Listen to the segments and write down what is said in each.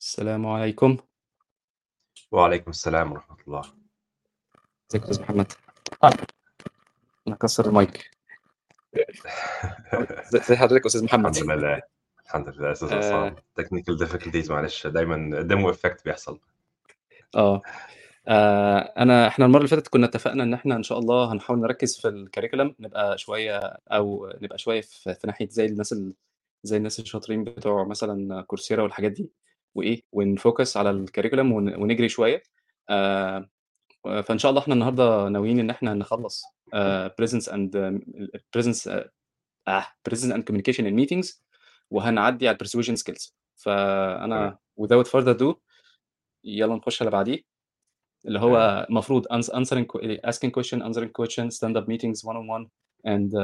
السلام عليكم. وعليكم السلام ورحمة الله. ازيك يا أستاذ محمد؟ آه. أنا هاكسّر المايك. إزي حضرتك يا أستاذ محمد؟ الحمد لله، الحمد لله أستاذ آآ عصام technical difficulties معلش دايمًا demo effect بيحصل. آه. آآ أنا إحنا المرّة اللي فاتت كُنّا اتفقنا إن إحنا إن شاء الله هنحاول نركّز في الcurriculum نبقى شوية أو نبقى شوية في في ناحية زي الناس ال زي الناس الشاطرين بتوع مثلًا coursera والحاجات دي، وإيه، ونfocus على الcurriculum ون ونجري شوية. آآ فإن شاء الله إحنا النهارده ناويين إن إحنا نخلّص آآ presence and presence آه، presence and communication in meetings وهنعدّي على الpersuasion skills. تمام. فأنا without further ado يالّا نخش على اللي بعديه، اللي تمام. هو المفروض ans answering q asking question, answering question, stand up meetings one on one and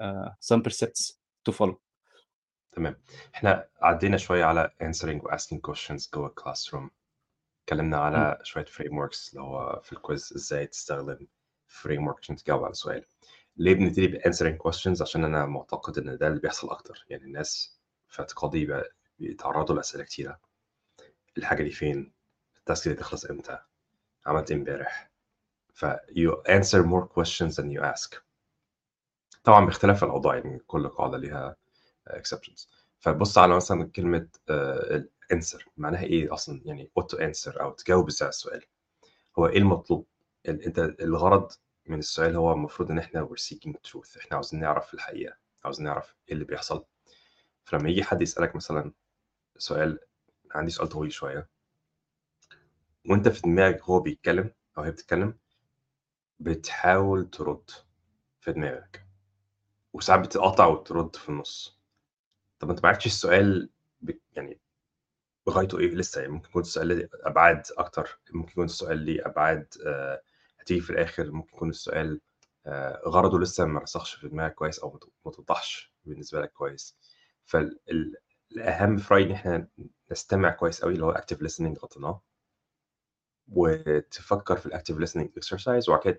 آآ some precepts to follow. تمام. إحنا عدّينا شوية على answering وasking questions جوّه الclassroom. اتكلّمنا إمم. على شوية frameworks اللي هو في الquiz إزاي تستخدم framework عشان تجاوب على سؤال. ليه بنبتدي بanswering questions؟ عشان أنا معتقد إن ده اللي بيحصل أكتر، يعني الناس في اعتقادي ب بيتعرّضوا لأسئلة كتيرة. الحاجة دي فين؟ الtask دي هتخلص إمتى؟ عملت إيه إمبارح؟ ف you answer more questions than you ask. طبعًا باختلاف الأوضاع، يعني كل قاعدة ليها exceptions. فبُص على مثلًا كلمة آآ الanswer معناها إيه أصلًا؟ يعني what to answer أو تجاوب إزاي على السؤال. هو إيه المطلوب؟ ال أنت الغرض من السؤال هو المفروض إن إحنا we're seeking truth إحنا عاوزين نعرف الحقيقة، عاوزين نعرف إيه اللي بيحصل. فلمّا ييجي حد يسألك مثلًا سؤال عندي سؤال طويل شوية وأنت في دماغك وهو بيتكلّم أو هي بتتكلّم، بتحاول ترُد في دماغك، وساعات بتقاطع وترُد في النُص. طَب أنت ما عرفتش السؤال ب يعني غايته إيه لسه، يعني ممكن يكون السؤال ليه أبعاد أكتر، ممكن يكون السؤال ليه أبعاد آآ هتيجي في الآخر، ممكن يكون السؤال آآ غرضه لسه ما رسخش في دماغك كويس أو ما ت ما اتوضّحش بالنسبة لك كويس. فال في رأيي إن إحنا نستمع كويس أوي اللي هو active listening غطيناه. وتفكّر في الactive listening exercise وبعد كده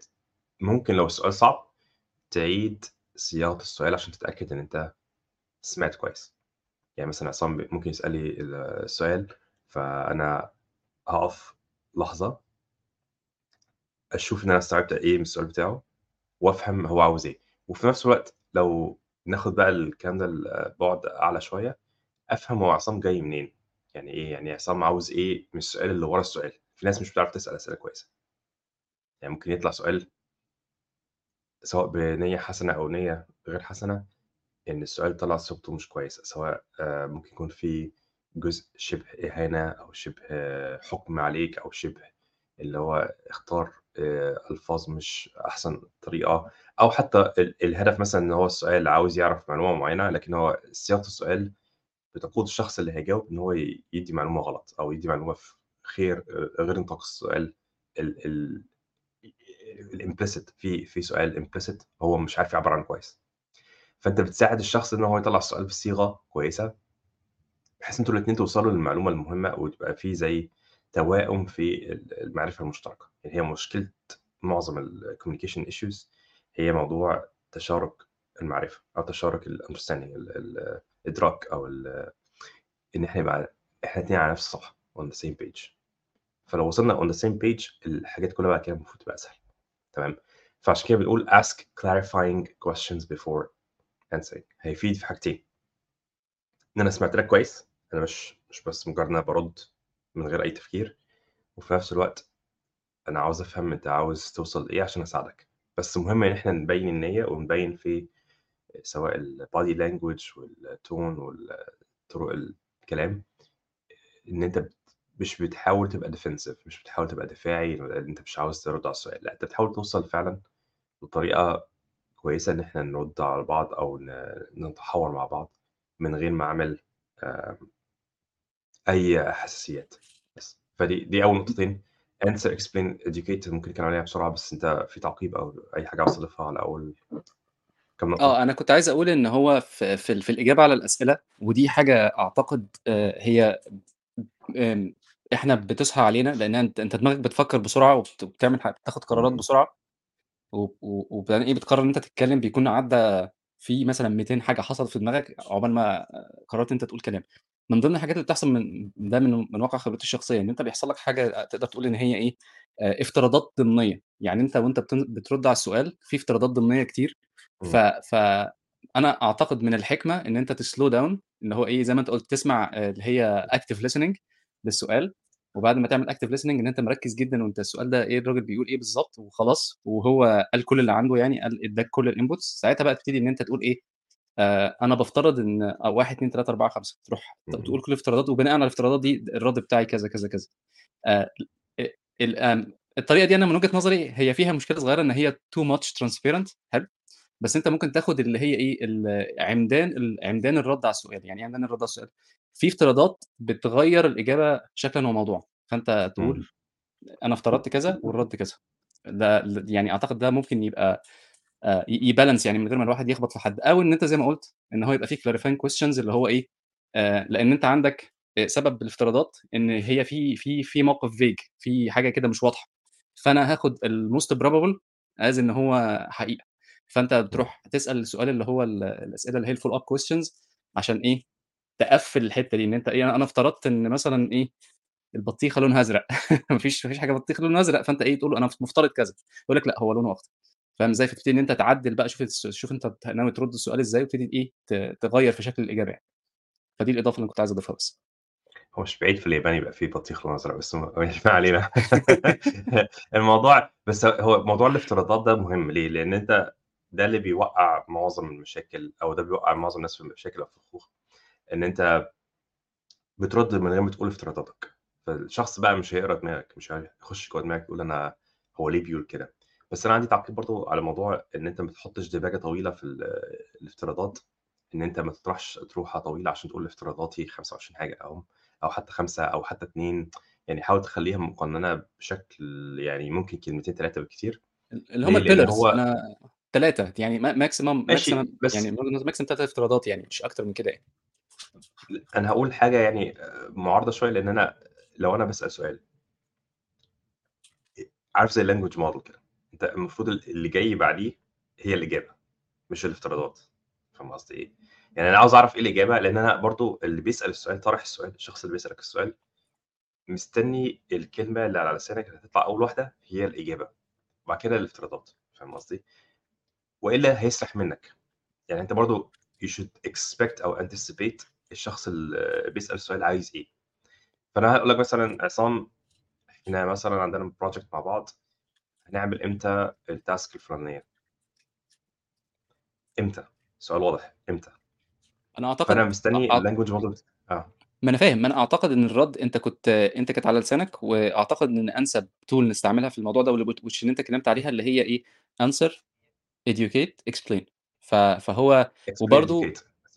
ممكن لو السؤال صعب تعيد صياغة السؤال عشان تتأكد إن أنت سمعت كويس. يعني مثلًا عصام ممكن يسأل لي ال السؤال، فأنا هاقف لحظة أشوف إن أنا استوعبت إيه من السؤال بتاعه، وأفهم هو عاوز إيه. وفي نفس الوقت لو ناخد بقى الكلام ده لبُعد أعلى شوية، أفهم هو عصام جاي منين، يعني إيه، يعني عصام عاوز إيه من السؤال اللي ورا السؤال. في ناس مش بتعرف تسأل أسئلة كويسة. يعني ممكن يطلع سؤال سواء بنية حسنة أو نية غير حسنة، إن السؤال طلع صياغته مش كويسة، سواء آآ ممكن يكون في جزء شِبه إهانة أو شِبه حُكم عليك أو شِبه اللي هو اختار آآ ألفاظ مش أحسن طريقة، أو حتى ال الهدف مثلًا إن هو السؤال عاوز يعرف معلومة معيّنة، لكن هو صياغة السؤال بتقود الشخص اللي هيجاوب إن هو يدّي معلومة غلط أو يدّي معلومة في خير غير نطاق السؤال ال ال الimplicit في في سؤال implicit هو مش عارف يعبّر عنه كويس. فأنت بتساعد الشخص إن هو يطلّع السؤال بصيغة كويسة، بحيث أنتم الاتنين توصلوا للمعلومة المهمة وتبقى في زي توائم في ال المعرفة المشتركة. يعني هي مشكلة معظم الcommunication issues هي موضوع تشارك المعرفة أو تشارك الunderstanding ال ال الإدراك أو ال إن إحنا يبقى إحنا الاتنين على نفس الصفحة on the same page. فلو وصلنا on the same page الحاجات كلّها بعد كده المفروض تبقى أسهل، تمام؟ فعشان كده بنقول ask clarifying questions before answering هيفيد في حاجتين. إن أنا سمعت لك كويس، أنا مش مش بس مجرد إن أنا بارُد من غير أي تفكير، وفي نفس الوقت أنا عاوز أفهم أنت عاوز توصل لإيه عشان أساعدك. بس مهم إن إحنا نبيّن النية ونبيّن في سواء الbody language والtone وال طرق الكلام، أنت بت مش بتحاول تبقى defensive مش بتحاول تبقى دفاعي أنت مش عاوز ترُد على السؤال، لأ أنت بتحاول توصل فعلًا بطريقة كويسة إن إحنا نرُد على بعض أو ن نتحاور مع بعض من غير ما أعمل أي حساسيات بس. فدي دي أول نقطتين answer explain educate ممكن نتكلم عليها بسرعة بس أنت في تعقيب أو أي حاجة عاوز تضيفها على أول كام نقطة؟ آه، أنا كنت عايز أقول إن هو في في ال في الإجابة على الأسئلة ودي حاجة أعتقد آآ هي آمم إحنا بتصحى علينا لإنها أنت أنت دماغك بتفكّر بسرعة وبت وبتعمل ح بتاخد قرارات إمم. بسرعة، و و وبعدين إيه بتقرر إن أنت تتكلم بيكون عدّى في مثلًا 200 حاجة حصلت في دماغك عقبال ما قررت إن أنت تقول كلام. من ضمن الحاجات اللي بتحصل من ده من من واقع خبرتي الشخصية، إن أنت بيحصل لك حاجة تقدر تقول إن هي إيه، آآ افتراضات ضمنية، يعني أنت وأنت بتن بترد على السؤال في افتراضات ضمنية كتير، ف إمم. ف أنا أعتقد من الحكمة إن أنت تslow down اللي هو إيه، زي ما أنت قُلت تسمع آآ اللي هي active listening للسؤال، وبعد ما تعمل active listening إن أنت مركّز جدًا وأنت السؤال ده إيه الراجل بيقول إيه بالضبط وخلاص، وهو قال كل اللي عنده يعني قال ادّاك كل الinputs ساعتها بقى تبتدي إن أنت تقول إيه، آآ أنا بافترض إن آه 1، 2، 3، 4، 5 تروح. تقول كل الافتراضات وبناءً على الافتراضات دي الرد بتاعي كذا، كذا، كذا. آآ ال ال آمم الطريقة دي أنا من وجهة نظري هي فيها مشكلة صغيرة إن هي too much transparent حلو، بس أنت ممكن تاخد اللي هي ال عمدان عمدان الرد على السؤال، يعني إيه عمدان الرد على السؤال؟ في افتراضات بتغيّر الإجابة شكلًا وموضوعًا، فأنت تقول إمم. أنا افترضت كذا والرد كذا. ده يعني أعتقد ده ممكن يبقى آآ ي يbalance يعني من غير ما الواحد يخبط في حد، أو إن أنت زي ما قُلت إن هو يبقى في clarifying questions اللي هو إيه، آآ لإن أنت عندك آآ سبب الافتراضات إن هي في في في موقف vague في حاجة كده مش واضحة، فأنا هاخد الmost probable as إن هو حقيقة، فأنت إمم. بتروح تسأل السؤال اللي هو ال الأسئلة اللي هي الfollow up questions عشان إيه، تقفّل الحتّة دي، إن أنت إيه، أنا افترضت إن مثلًا إيه، البطيخة لونها أزرق ما فيش ما فيش حاجة بطيخ لونها أزرق، فأنت إيه، تقول أنا مفترض كذا، يقول لك لأ هو لونه أخضر، فاهم إزاي؟ فتبتدي إن أنت تعدّل بقى شوف شوف بت ناوي ترد السؤال إزاي وتبتدي ت تغيّر في شكل الإجابة يعني. فدي الإضافة اللي كنت عايز أضيفها بس. هو مش بعيد في اليابان يبقى في بطيخ لونه أزرق بس ما علينا. الموضوع بس هو موضوع الافتراضات ده مهم ليه؟ لإن أنت ده اللي بيوقّع معظم المشاكل أو ده بيوقّع معظم الناس في المشاكل أو في الخوخ، إن أنت بترد من غير ما تقول افتراضاتك، فالشخص بقى مش هيقرا دماغك، مش هيخش جوّه دماغك يقول أنا هو ليه بيقول كده؟ بس أنا عندي تعقيب برضه على موضوع إن أنت ما تحطش دباجة طويلة في ال الافتراضات، إن أنت ما تطرحش أطروحة طويلة عشان تقول افتراضاتي 25 حاجة أو أو حتى 5 أو حتى 2 يعني حاول تخلّيها مقننة بشكل يعني ممكن كلمتين 3 بالكتير، ال اللي هم الpillars هو أنا 3 يعني ما maximum maximum ماشي بس يعني maximum 3 افتراضات يعني مش أكتر من كده يعني. أنا هاقول حاجة يعني آآ معارضة شوية لإن أنا لو أنا باسأل سؤال عارف زي الlanguage model كده، أنت المفروض ال اللي جاي بعديه هي الإجابة مش الافتراضات، فاهم قصدي إيه؟ يعني أنا عاوز أعرف إيه الإجابة لإن أنا برضه اللي بيسأل السؤال طارح السؤال الشخص اللي بيسألك السؤال مستني الكلمة اللي على لسانك اللي هتطلع أول واحدة هي الإجابة، وبعد كده الافتراضات، فاهم قصدي؟ وإلا هيسرح منك، يعني أنت برضه you should expect أو anticipate الشخص اللي بيسأل السؤال عايز إيه، فأنا هاقول لك مثلًا عصام إحنا مثلًا عندنا project مع بعض، هنعمل إمتى الtask الفلانية؟ إمتى؟ سؤال واضح، إمتى؟ أنا أعتقد فأنا مستني الlanguage model آه. ما أنا فاهم، ما أنا أعتقد إن الرد أنت كنت أنت كانت على لسانك، وأعتقد إن أنسب tool نستعملها في الموضوع ده واللي أنت اتكلمت عليها اللي هي إيه answer educate explain فهو بس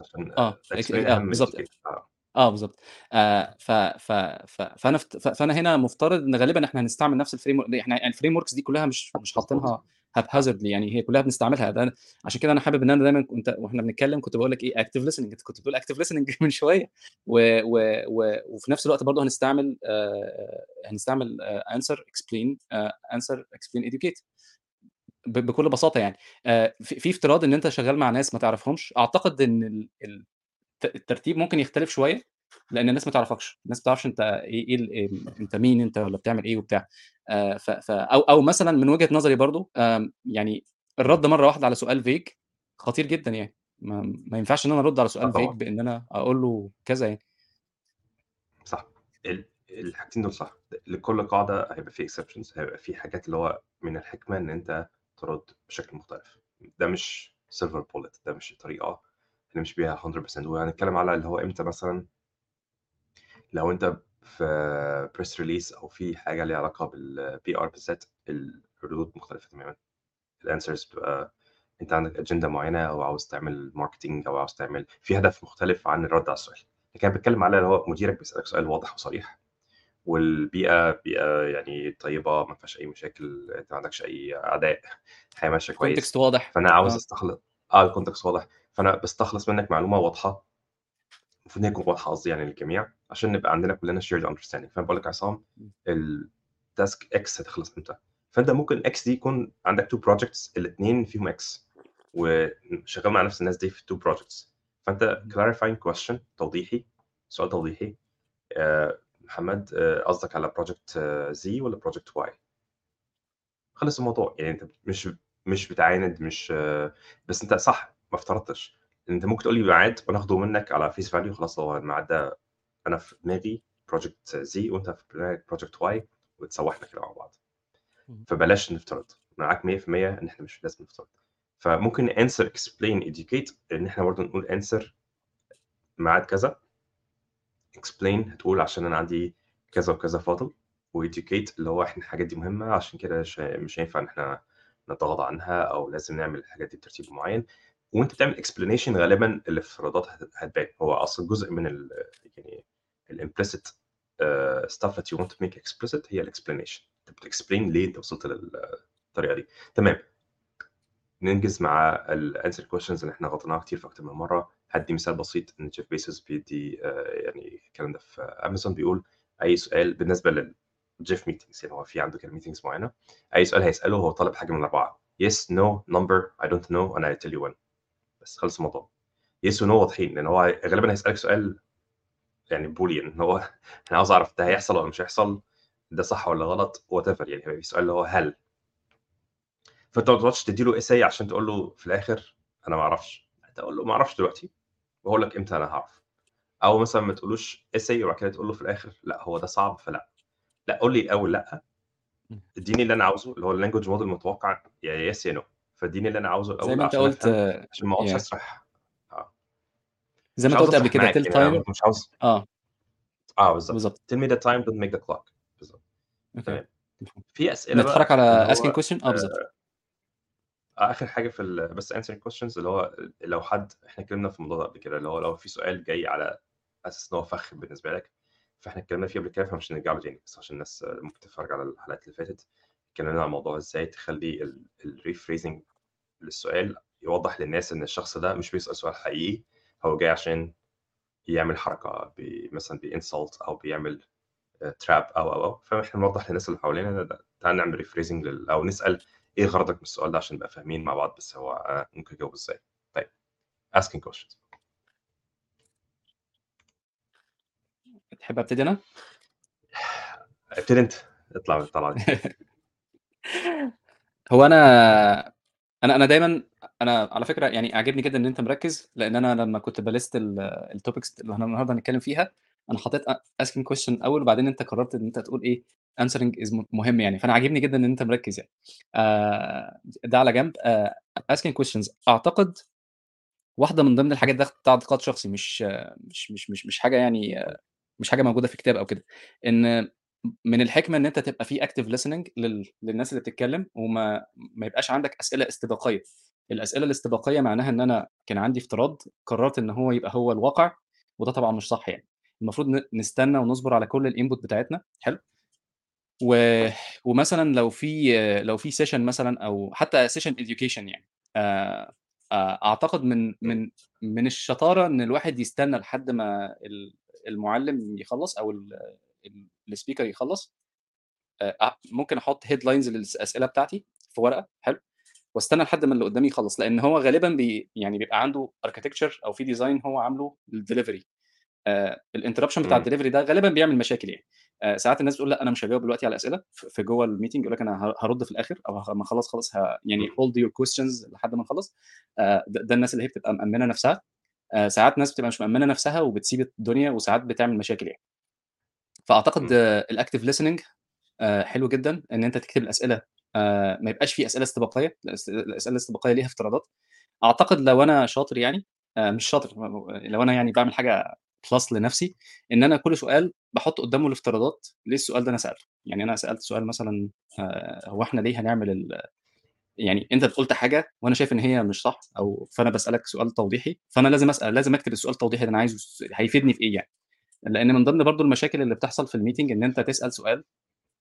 عشان آه اك آه بالضبط educate آه. آه بالضبط آآ ف ف ف فأنا فت ف فأنا هنا مفترض إن غالبًا إحنا هنستعمل نفس الframe إحنا يعني الframeworks دي كلها مش مش. حاطينها آه. haphazardly يعني هي كلها بنستعملها ده عشان كده أنا حابب إن أنا دايمًا كنت وإحنا بنتكلم كنت باقول لك إيه active listening أنت كنت بتقول active listening من شوية و و و وفي نفس الوقت برضه هنستعمل آآ هنستعمل explain آآ answer explain educate ب بكل بساطة يعني آآ في في افتراض إن أنت شغال مع ناس ما تعرفهمش، ال ال الت الترتيب ممكن يختلف شوية، لإن الناس ما تعرفكش، الناس ما تعرفش أنت إيه إيه آمم أنت مين أنت والّا بتعمل إيه وبتاع، ف ف أو أو مثلًا من وجهة نظري آمم يعني. الرد مرّة واحدة على سؤال vague خطير جدًا يعني، ما ما ينفعش إن أنا أرُد على آه سؤال vague طبعًا. بإن أنا أقول له كذا يعني. صح. ال الحاجتين دول صح. لكل قاعدة هيبقى في exceptions هيبقى في حاجات اللي هو من الحكمة إن أنت ترد بشكل مختلف. ده مش silver bullet ده مش الطريقة نمشي بيها 100% وهنتكلم على اللي هو إمتى مثلًا لو أنت في press release أو في حاجة ليها علاقة بالPR بالذات الردود مختلفة تمامًا. الanswers بتبقى أنت عندك أجندة معينة أو عاوز تعمل marketing أو عاوز تعمل في هدف مختلف عن الرد على السؤال. لكن أنا باتكلم على اللي هو مديرك بيسألك سؤال واضح وصريح والبيئة بيئة يعني طيبة ما فيهاش أي مشاكل، أنت ما عندكش أي أعداء، الحياة ماشية كويس، الcontext واضح، فأنا عاوز آه. أستخل آه الcontext واضح، فأنا باستخلص منك معلومة واضحة. المفروض إن هي تكون واضحة قصدي يعني للجميع عشان نبقى عندنا كلنا shared understanding. فأنا باقول لك عصام. الtask X هتخلص إمتى؟ فأنت ممكن X دي يكون عندك 2 projects الاتنين فيهم X وشغال مع نفس الناس دي في ال2 projects. فأنت clarifying question توضيحي سؤال توضيحي آه، محمد آه، قصدك على project Z ولا project Y خلص الموضوع يعني انت مش مش بتعاند مش آه، بس انت صح ما افترضتش. انت ممكن تقول لي ميعاد وناخده منك على face value خلاص هو الميعاد ده أنا في دماغي project Z وأنت في دماغك project Y وتسوحنا كده مع بعض. فبلاش نفترض. معاك 100% إن إحنا مش لازم نفترض. فممكن answer explain educate إن إحنا برضه نقول answer ميعاد كذا. Explain هتقول عشان أنا عندي كذا وكذا فاضل وeducate اللي هو إحنا الحاجات دي مهمة عشان كده مش هينفع إن إحنا نتغاضى عنها أو لازم نعمل الحاجات دي بترتيب معين. وأنت بتعمل explanation غالبا الافتراضات هت- هتبان. هو أصلا جزء من ال يعني ال implicit stuff that you want to make explicit هي ال explanation أنت بت explain ليه أنت وصلت للطريقة دي. تمام. ننجز مع ال answer questions اللي إحنا غطيناها كتير في أكتر من مرة. هدي مثال بسيط إن جيف بيسوس بيدي آه، يعني الكلام ده في امازون بيقول أي سؤال بالنسبة لل Jeff meetings يعني هو في عنده كده meetings معينة أي سؤال هيسأله هو طالب حاجة من yes no number I don't know and I tell you when. بس خلص الموضوع. yes و no واضحين لأن هو غالبا هيسألك سؤال يعني boolean إن هو أنا عاوز أعرف ده هيحصل ولا مش هيحصل ده صح ولا غلط whatever يعني في سؤال اللي هو هل. فأنت ما تقعدش تديله essay عشان تقول له في الآخر أنا ما أعرفش. تقول له ما أعرفش دلوقتي. واقول لك إمتى أنا هعرف؟ أو مثلا ما تقولوش essay وبعد كده تقول له في الآخر لا هو ده صعب فلا. لا قول لي الأول لأ. اديني اللي أنا عاوزه اللي هو ال language model المتوقع يا yes يا no فاديني اللي أنا عاوزه الأول زي ما أنت عشان قلت آه، عشان ما أقعدش yeah. أسرح. زي مش ما انت قلت قبل كده tell يعني time مش عاوز آه. آه بالظبط. بالظبط. Tell me the time don't make the clock. بالظبط. تمام. في أسئلة نتحرك على هو question آه بالظبط. آخر حاجة في. بس answering questions اللي هو لو حد إحنا اتكلمنا في الموضوع ده قبل كده اللي هو لو في سؤال جاي على أساس إن هو فخ بالنسبة لك فإحنا اتكلمنا فيه قبل كده فمش هنرجع له تاني بس عشان الناس ممكن تتفرج على الحلقات اللي فاتت اتكلمنا عن موضوع إزاي تخلي ال rephrasing للسؤال يوضح للناس إن الشخص ده مش بيسأل سؤال حقيقي هو جاي عشان يعمل حركة بي مثلا بي insult أو بيعمل trap أو أو أو فإحنا نوضح للناس اللي حوالينا تعال نعمل rephrasing لل... أو نسأل إيه غرضك من السؤال ده عشان نبقى فاهمين مع بعض بس هو آه، ممكن يجاوب إزاي؟ طيب asking questions. تحب أبتدي أنا؟ ابتدي أنت. اطلع دي هو أنا أنا أنا دايما أنا على فكرة يعني عاجبني جدا إن أنت مركز لأن أنا لما كنت ب list ال topics اللي إحنا النهارده هنتكلم فيها أنا حطيت asking question أول وبعدين أنت قررت إن أنت تقول إيه answering is مهم يعني. فأنا عاجبني جدا إن أنت مركز يعني. آه ده على جنب. asking questions أعتقد واحدة من ضمن الحاجات ده اعتقاد شخصي مش آه، مش مش مش مش حاجة يعني آه، مش حاجة موجودة في كتاب أو كده. إن من الحكمة إن أنت تبقى في active لل... للناس اللي بتتكلم وما ما يبقاش عندك أسئلة استباقية. الأسئلة الاستباقية معناها إن أنا كان عندي افتراض قررت إن هو يبقى هو الواقع وده طبعا مش صح يعني. المفروض نستنى ونصبر على كل ال input بتاعتنا. حلو. و... ومثلا لو في لو في session مثلا أو حتى session education يعني آه، آه، أعتقد من من من الشطارة إن الواحد يستنى لحد ما ال- المعلم يخلص أو ال speaker يخلص. آه، ممكن أحط headlines للأسئلة بتاعتي في ورقة. حلو. وأستنى لحد ما اللي قدامي يخلص لأن هو غالبا بي يعني بيبقى عنده architecture أو في design هو عامله لل delivery ال interruption بتاع. الدليفري ده غالبا بيعمل مشاكل يعني. آه، ساعات الناس بتقول لا أنا مش هجاوب دلوقتي على أسئلة في جوه ال meeting يقول لك أنا هرد في الآخر أو لما اخلص خلاص يعني. hold your questions لحد ما نخلص. آه، ده الناس اللي هي بتبقى مأمنة نفسها. آه، ساعات ناس بتبقى مش مأمنة نفسها وبتسيب الدنيا وساعات بتعمل مشاكل يعني. فأعتقد. ال active آه، حلو جدا إن أنت تكتب الأسئلة. آه، ما يبقاش في أسئلة استباقية. الأسئلة الاستباقية ليها افتراضات. أعتقد لو أنا شاطر يعني آه، مش شاطر لو أنا يعني بعمل حاجة plus لنفسي إن أنا كل سؤال بحط قدامه الافتراضات ليه السؤال ده أنا سالته يعني أنا سألت سؤال مثلا آه، هو إحنا ليه هنعمل. يعني أنت قلت حاجة وأنا شايف إن هي مش صح أو فأنا بسألك سؤال توضيحي فأنا لازم أسأل لازم أكتب السؤال التوضيحي اللي أنا عايزه هيفيدني في إيه يعني لأن من ضمن برضو المشاكل اللي بتحصل في ال meeting إن أنت تسأل سؤال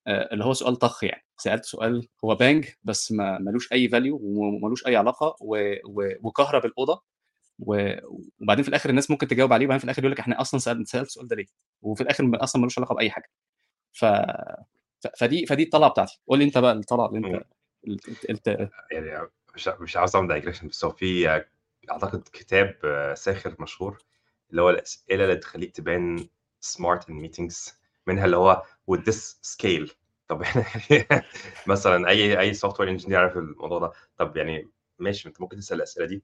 آه، اللي هو سؤال طخ يعني سألت سؤال هو bang بس ما ملوش أي value وملوش أي علاقة. وكهرب الأوضة. وبعدين في الآخر الناس ممكن تجاوب عليه وبعدين في الآخر يقول لك إحنا أصلا. سالت السؤال ده ليه؟ وفي الآخر أصلا ملوش علاقة بأي حاجة. ف... ف... فدي فدي الطلعة بتاعتي. قول لي أنت بقى الطلعة اللي. أنت انت, انت... يعني مش مش عاوز أعمل digression بس هو في آه، أعتقد كتاب آه، ساخر مشهور اللي هو الأسئلة اللي تخليك تبان smart in meetings منها اللي هو would this scale. طب إحنا مثلا أي أي software engineer عارف الموضوع ده. طب يعني ماشي أنت ممكن تسأل الأسئلة دي.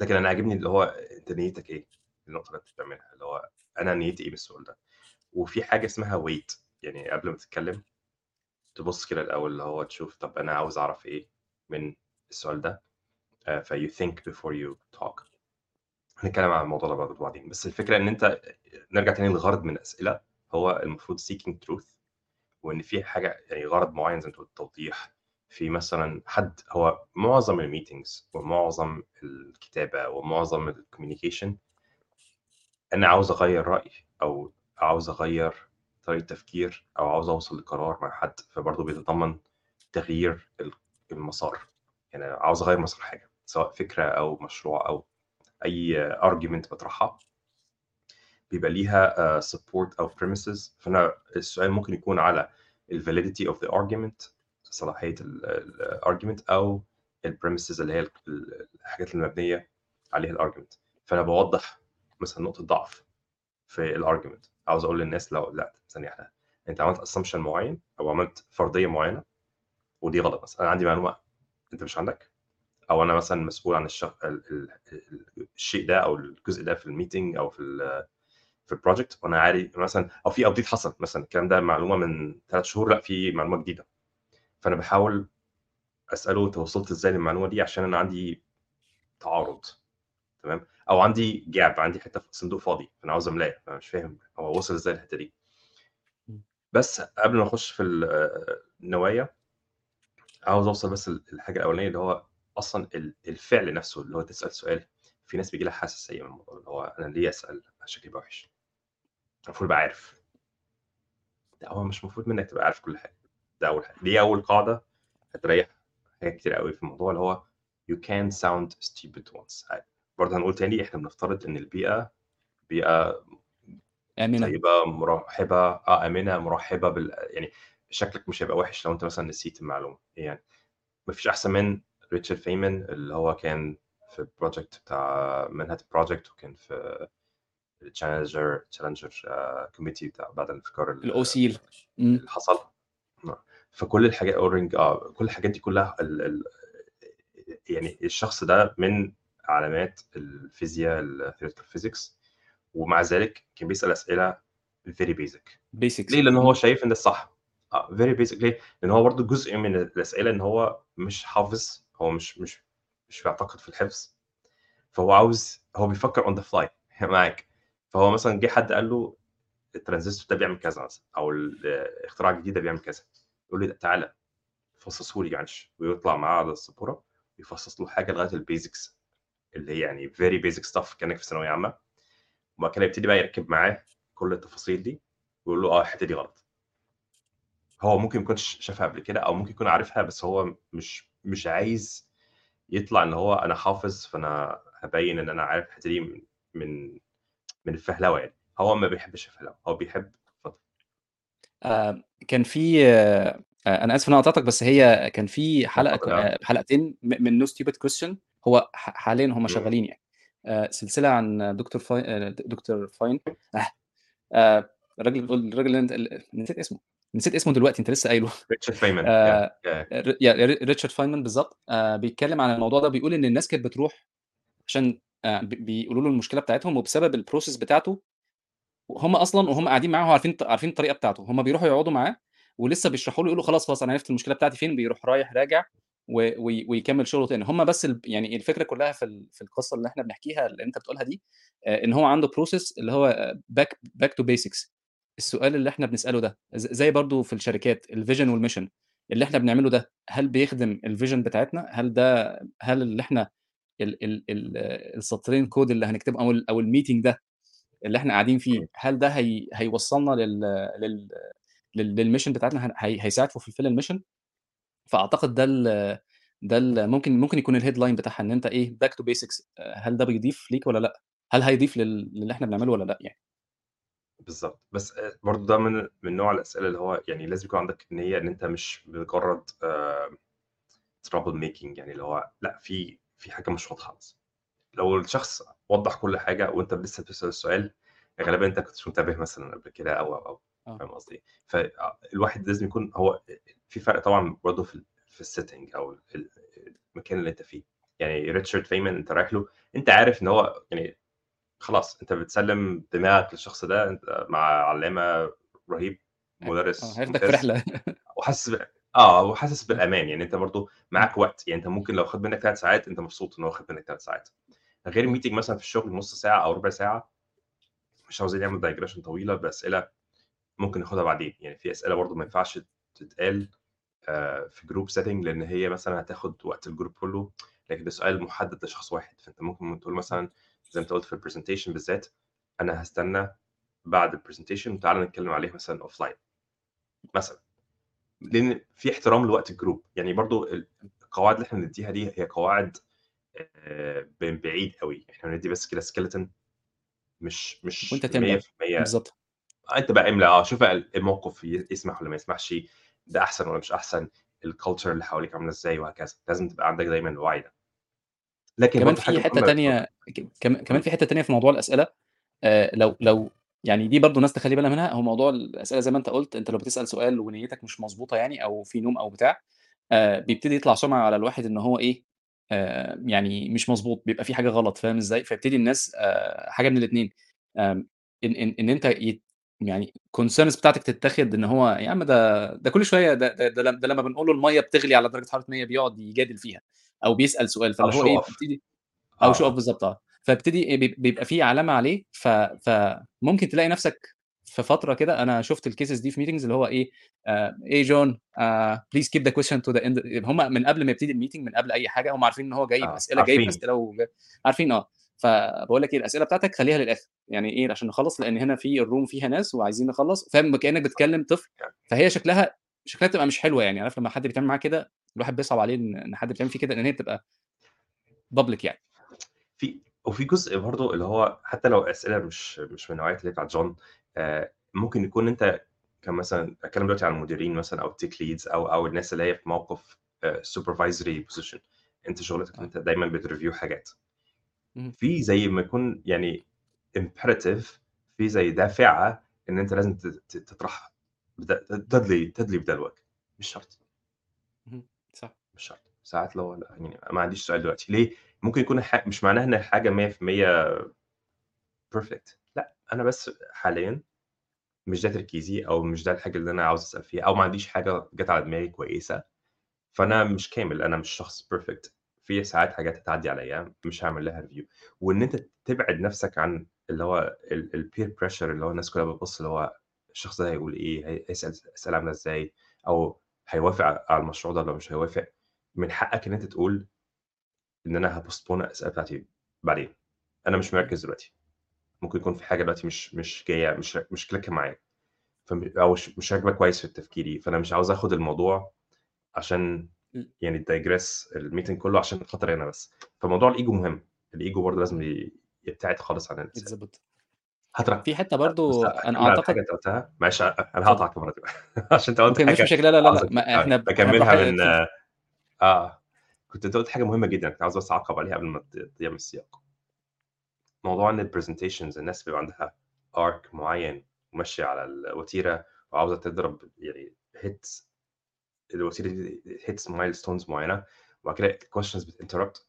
لكن أنا عاجبني اللي هو أنت نيتك إيه؟ النقطة اللي أنت بتعملها اللي هو أنا نيتي إيه بالسؤال ده؟ وفي حاجة اسمها ويت يعني قبل ما تتكلم تبص كده الأول اللي هو تشوف طب أنا عاوز أعرف إيه من السؤال ده؟ ف you think before you talk. هنتكلم عن الموضوع ده برضه بعدين. بس الفكرة إن أنت نرجع تاني للغرض من الأسئلة هو المفروض seeking truth وإن في حاجة يعني غرض معين زي ما تقول التوضيح في مثلا حد هو معظم ال meetings ومعظم الكتابة ومعظم ال communication أنا عاوز أغير رأيي أو عاوز أغير طريقة تفكير أو عاوز أوصل لقرار مع حد فبرضه بيتضمن تغيير المسار. يعني عاوز أغير مسار حاجة سواء فكرة أو مشروع أو أي argument بطرحها. بيبقى ليها support أو premises. فأنا السؤال ممكن يكون على ال validity of the argument صلاحية ال argument أو ال premises اللي هي الحاجات المبنية عليها ال argument فأنا بوضح مثلا نقطة ضعف في ال argument عاوز أقول للناس لو لا ثانية واحدة. أنت عملت assumption معين أو عملت فرضية معينة ودي غلط مثلا. أنا عندي معلومة. أنت مش عندك؟ أو أنا مثلا مسؤول عن الشخ... الشيء ده أو الجزء ده في ال meeting أو في في ال project وأنا عارف مثلا أو في update حصل مثلا. الكلام ده معلومة من ثلاث شهور. لا في معلومة جديدة. فأنا بحاول أسأله أنت وصلت إزاي للمعلومة دي عشان أنا عندي تعارض تمام؟ أو عندي gap عندي حتة في صندوق فاضي فانا عاوز املاه فانا مش فاهم هو وصل إزاي الحته دي. بس قبل ما أخش في النوايا عاوز أوصل بس الحاجة الأولانية اللي هو أصلا الفعل نفسه اللي هو تسأل سؤال في ناس بيجي لها حساسيه من الموضوع اللي هو أنا ليه أسأل؟ شكلي يبقى وحش. المفروض ابقى عارف. لا هو مش المفروض منك تبقى عارف كل حاجة. ده أول حاجة. دي أول قاعدة هتريح حاجات كتير قوي في الموضوع اللي هو you can sound stupid once. برضه هنقول تاني إحنا بنفترض إن البيئة بيئة آمنة. طيبة مرحبه آه آمنة مرحبه بال يعني شكلك مش هيبقى وحش لو أنت مثلا نسيت المعلومة. يعني مفيش أحسن من ريتشارد فاينمان اللي هو كان في ال project بتاع منهاتن project وكان في التشالنجر تشالنجر committee بتاع بعد الانفجار الأوسيل. اللي حصل. فكل الحاجات O-ring آه كل الحاجات دي كلها ال ال يعني الشخص ده من علامات الفيزياء ال theoretical physics ومع ذلك كان بيسأل أسئلة very basic basic ليه؟ لأن هو شايف إن ده الصح. آه very basic ليه؟ لأن هو برضه جزء من الأسئلة إن هو مش حافظ هو مش مش مش بيعتقد في الحفظ. فهو عاوز هو بيفكر on the fly معاك. فهو مثلا جه حد قال له الترانزستور ده بيعمل كذا مثلا أو الاختراع الجديد ده بيعمل كذا. يقول لي تعالى فصصه لي معلش ويطلع معاه على السبوره يفصص له حاجة لغايه ال basics اللي هي يعني very basic stuff كأنك في ثانوية عامة. وبعد كده يبتدي بقى يركب معاه كل التفاصيل دي ويقول له آه الحتة دي غلط. هو ممكن ما يكونش شافها قبل كده أو ممكن يكون عارفها بس هو مش مش عايز يطلع إن هو أنا حافظ فأنا هبين إن أنا عارف الحتة دي من من الفهلوة يعني. هو ما بيحبش الفهلوة هو بيحب آه كان في آه أنا آسف إن أنا قطعتك بس هي كان في حلقة آه. آه حلقتين من no stupid question هو حاليا هم. شغالين يعني. آه سلسلة عن دكتور فاين آه دكتور فاين. آه آه الراجل الراجل اللي نسيت اسمه. نسيت اسمه دلوقتي أنت لسه قايله. ريتشارد فاينمان آه، ريتشارد فاينمان بالظبط. آه بيتكلم عن الموضوع ده بيقول إن الناس كانت بتروح عشان آه بي- بيقولوا له المشكلة بتاعتهم وبسبب ال process بتاعته هم أصلا وهم قاعدين معاه عارفين عارفين الطريقة بتاعته. هم بيروحوا يقعدوا معاه ولسه بيشرحوا له يقولوا خلاص خلاص أنا عرفت المشكلة بتاعتي فين بيروح رايح راجع ويكمل شغله تاني. هم بس يعني الفكرة كلها في في القصة اللي إحنا بنحكيها اللي انت بتقولها دي آه، إن هو عنده process اللي هو back back to basics السؤال اللي إحنا بنسأله ده زي برضو في الشركات ال vision وال mission اللي إحنا بنعمله ده هل بيخدم ال vision بتاعتنا؟ هل ده هل اللي إحنا ال ال ال السطرين كود اللي هنكتبه أو ال meeting ده اللي إحنا قاعدين فيه مم. هل ده هي هيوصلنا لل لل لل- لل mission بتاعتنا؟ هي هيساعد في fulfill ال mission فأعتقد ده ال ده ال ممكن ممكن يكون ال headline بتاعها إن أنت إيه back to basics هل ده بيضيف ليك ولا لأ؟ هل هيضيف لل- للي إحنا بنعمله ولا لأ يعني؟ بالظبط بس آه، برضه ده من من نوع الأسئلة اللي هو يعني لازم يكون عندك نية إن أنت مش مجرد trouble making يعني اللي هو لأ في في حاجة مش واضحة بس. لو الشخص وضّح كل حاجة وأنت لسه بتسأل السؤال، غالبًا ما كنتش منتبه مثلًا قبل كده أو، أو، أو، آه. فاهم قصدي؟ فالواحد لازم يكون هو في فرق طبعًا برضه في في الsetting أو ال المكان اللي أنت فيه، يعني ريتشارد فيمان أنت رايح له، أنت عارف إن هو يعني خلاص أنت بتسلّم دماغك للشخص ده، أنت مع علامة رهيب، ه آه، مدرس هياخدك في رحلة. وحاسس ب آه، وحاسس آه. بالأمان، يعني أنت برضه إمم. معاك وقت، يعني أنت ممكن لو خَد منك 3 ساعات أنت مبسوط إن هو خَد منك 3 ساعات، غير meeting مثلًا في الشغل نُص ساعة أو ربع ساعة، مش عاوزين نعمل digression طويلة بأسئلة ممكن ناخدها بعدين، يعني في أسئلة برضه ما ينفعش تتقال آآ في group setting لإن هي مثلًا هتاخد وقت الجروب كله، لكن ده سؤال محدد لشخص واحد، فأنت ممكن تقول. مثلًا زي ما أنت قُلت في ال presentation بالذات، أنا هاستنى بعد ال presentation وتعالَ نتكلم عليه مثلًا offline. مثلًا، لإن في احترام لوقت الجروب، يعني برضه ال القواعد اللي إحنا بندّيها دي هي قواعد من بعيد أوي، إحنا بندّي بس كده skeleton. مش مش تملى، 100% بالضبط. أنت بقى املى آه، شوف الموقف يسمح والّا ما يسمحش، ده أحسن والّا مش أحسن، الculture اللي حواليك عاملة إزاي وهكذا، لازم تبقى عندك دايمًا الوعي ده. لكن كمان في اتفضل. تانية كمان. في حتّة تانية في موضوع الأسئلة، آآ لو لو يعني دي برضه الناس تخلّي بالها منها، هو موضوع الأسئلة زي ما أنت قُلت، أنت لو بتسأل سؤال ونيّتك مش مضبوطة يعني أو في نوم أو بتاع، آآ بيبتدي يطلع سُمعة على الواحد إن هو إيه، آآ يعني مش مضبوط، بيبقى في حاجة غلط، فاهم إزاي؟ فيبتدي الناس آآ حاجة من الاتنين، آمم إن إن إن أنت يت يعني concerns بتاعتك تتاخد إن هو يا عم ده ده كل شوية ده ده ده ده لمّا بنقول له المَيّة بتغلي على درجة حرارة 100 بيقعد يجادل فيها، أو بيسأل سؤال، فاللي هو إيه، off. بتبتدي أو show off آه. بالضبط آه، فيبتدي بيب بيبقى في علامة عليه، ف فممكن تلاقي نفْسك في فترة كده أنا شُفت الcases دي في meetings اللي هو إيه، آآ إيه جون please keep the question to the end هم من قبل ما يبتدي الmeeting من قبل أي حاجة هم عارفين إن هو جاي آه، بأسئلة جاي عارفين. بأسئلة وج عارفين آه، فباقول لك إيه، الأسئلة بتاعتك خلّيها للآخر، يعني إيه، عشان نخلّص لإن هنا في الroom فيها ناس وعايزين نخلّص، فاهم، كإنّك بتكلم طفل، فهي شكلها شكلها بتبقى مش حلوة يعني، عارف لمّا حد بيتعامل معاك كده، الواحد بيصعب عليه إن حد بيتعامل فيه كده، لإن هي بتبقى public يعني. في وفي جزء برضه اللي هو حتى لو أسئلة مش مش من نوعية اللي هي بتاعة جون، آآ ممكن يكون أنت كمثلًا باتكلم دلوقتي عن المديرين مثلًا أو الtech leads أو أو الناس اللي هي في موقف آآ supervisory position، أنت شغلتك آه. أنت دايمًا بتreview حاجات. في زي ما يكون يعني imperative في زي دافعة إن أنت لازم تطرحها، تدلي تدلي بدلوك، مش شرط. صح. مش شرط، ساعات لأ، يعني ما عنديش سؤال دلوقتي، ليه؟ ممكن يكون مش معناها إن الحاجة 100% perfect أنا بس حاليًا مش ده تركيزي أو مش ده الحاجة اللي أنا عاوز أسأل فيها أو ما عنديش حاجة جات على دماغي كويسة، إمم. فأنا مش كامل، أنا مش شخص perfect في ساعات حاجات هتعدّي عليّا مش هاعمل لها review وإن أنت تبعد نَفْسك عن اللي هو ال الpeer pressure اللي هو الناس كلّها بتبُص اللي هو الشخص ده هيقول إيه، هي هيسأل أسئلة عاملة إزاي أو هيوافق على المشروع ده والّا مش هيوافق، من حقك إن أنت تقول إن أنا هapostpone الأسئلة بتاعتي بعدين، أنا مش. مركّز دلوقتي، ممكن يكون في حاجة دلوقتي مش مش جاية مش مش كليكة معايا، فم أو مش مش راكبة كويس في تفكيري، فأنا مش عاوز آخُد الموضوع عشان. يعني digress الmeeting كلّه عشان خاطري أنا بس، فموضوع الego مهم، الego برضه لازم. ي يبتعد خالص عن الأسئلة. يتضبط. هاترك في على الحاجة أعتقد اللي أنت قُلتها، معلش اتفضل. هاقاطعك المرّة دي عشان أنت قُلت حاجة مشاكل، لا، لا، لا، أك ما إحنا ب إحنا باكمّلها براح من آه، كنت أنت قُلت حاجة مهمة جدًا، كنت عاوز بس أعقّب عليها قبل ما تضيع من السياق. موضوع إن ال presentations الناس بيبقى عندها arc معين ماشية على الوتيرة وعاوزة تضرب يعني hits الوتيرة دي hits milestones معينة وبعد كده ال questions بت interrupt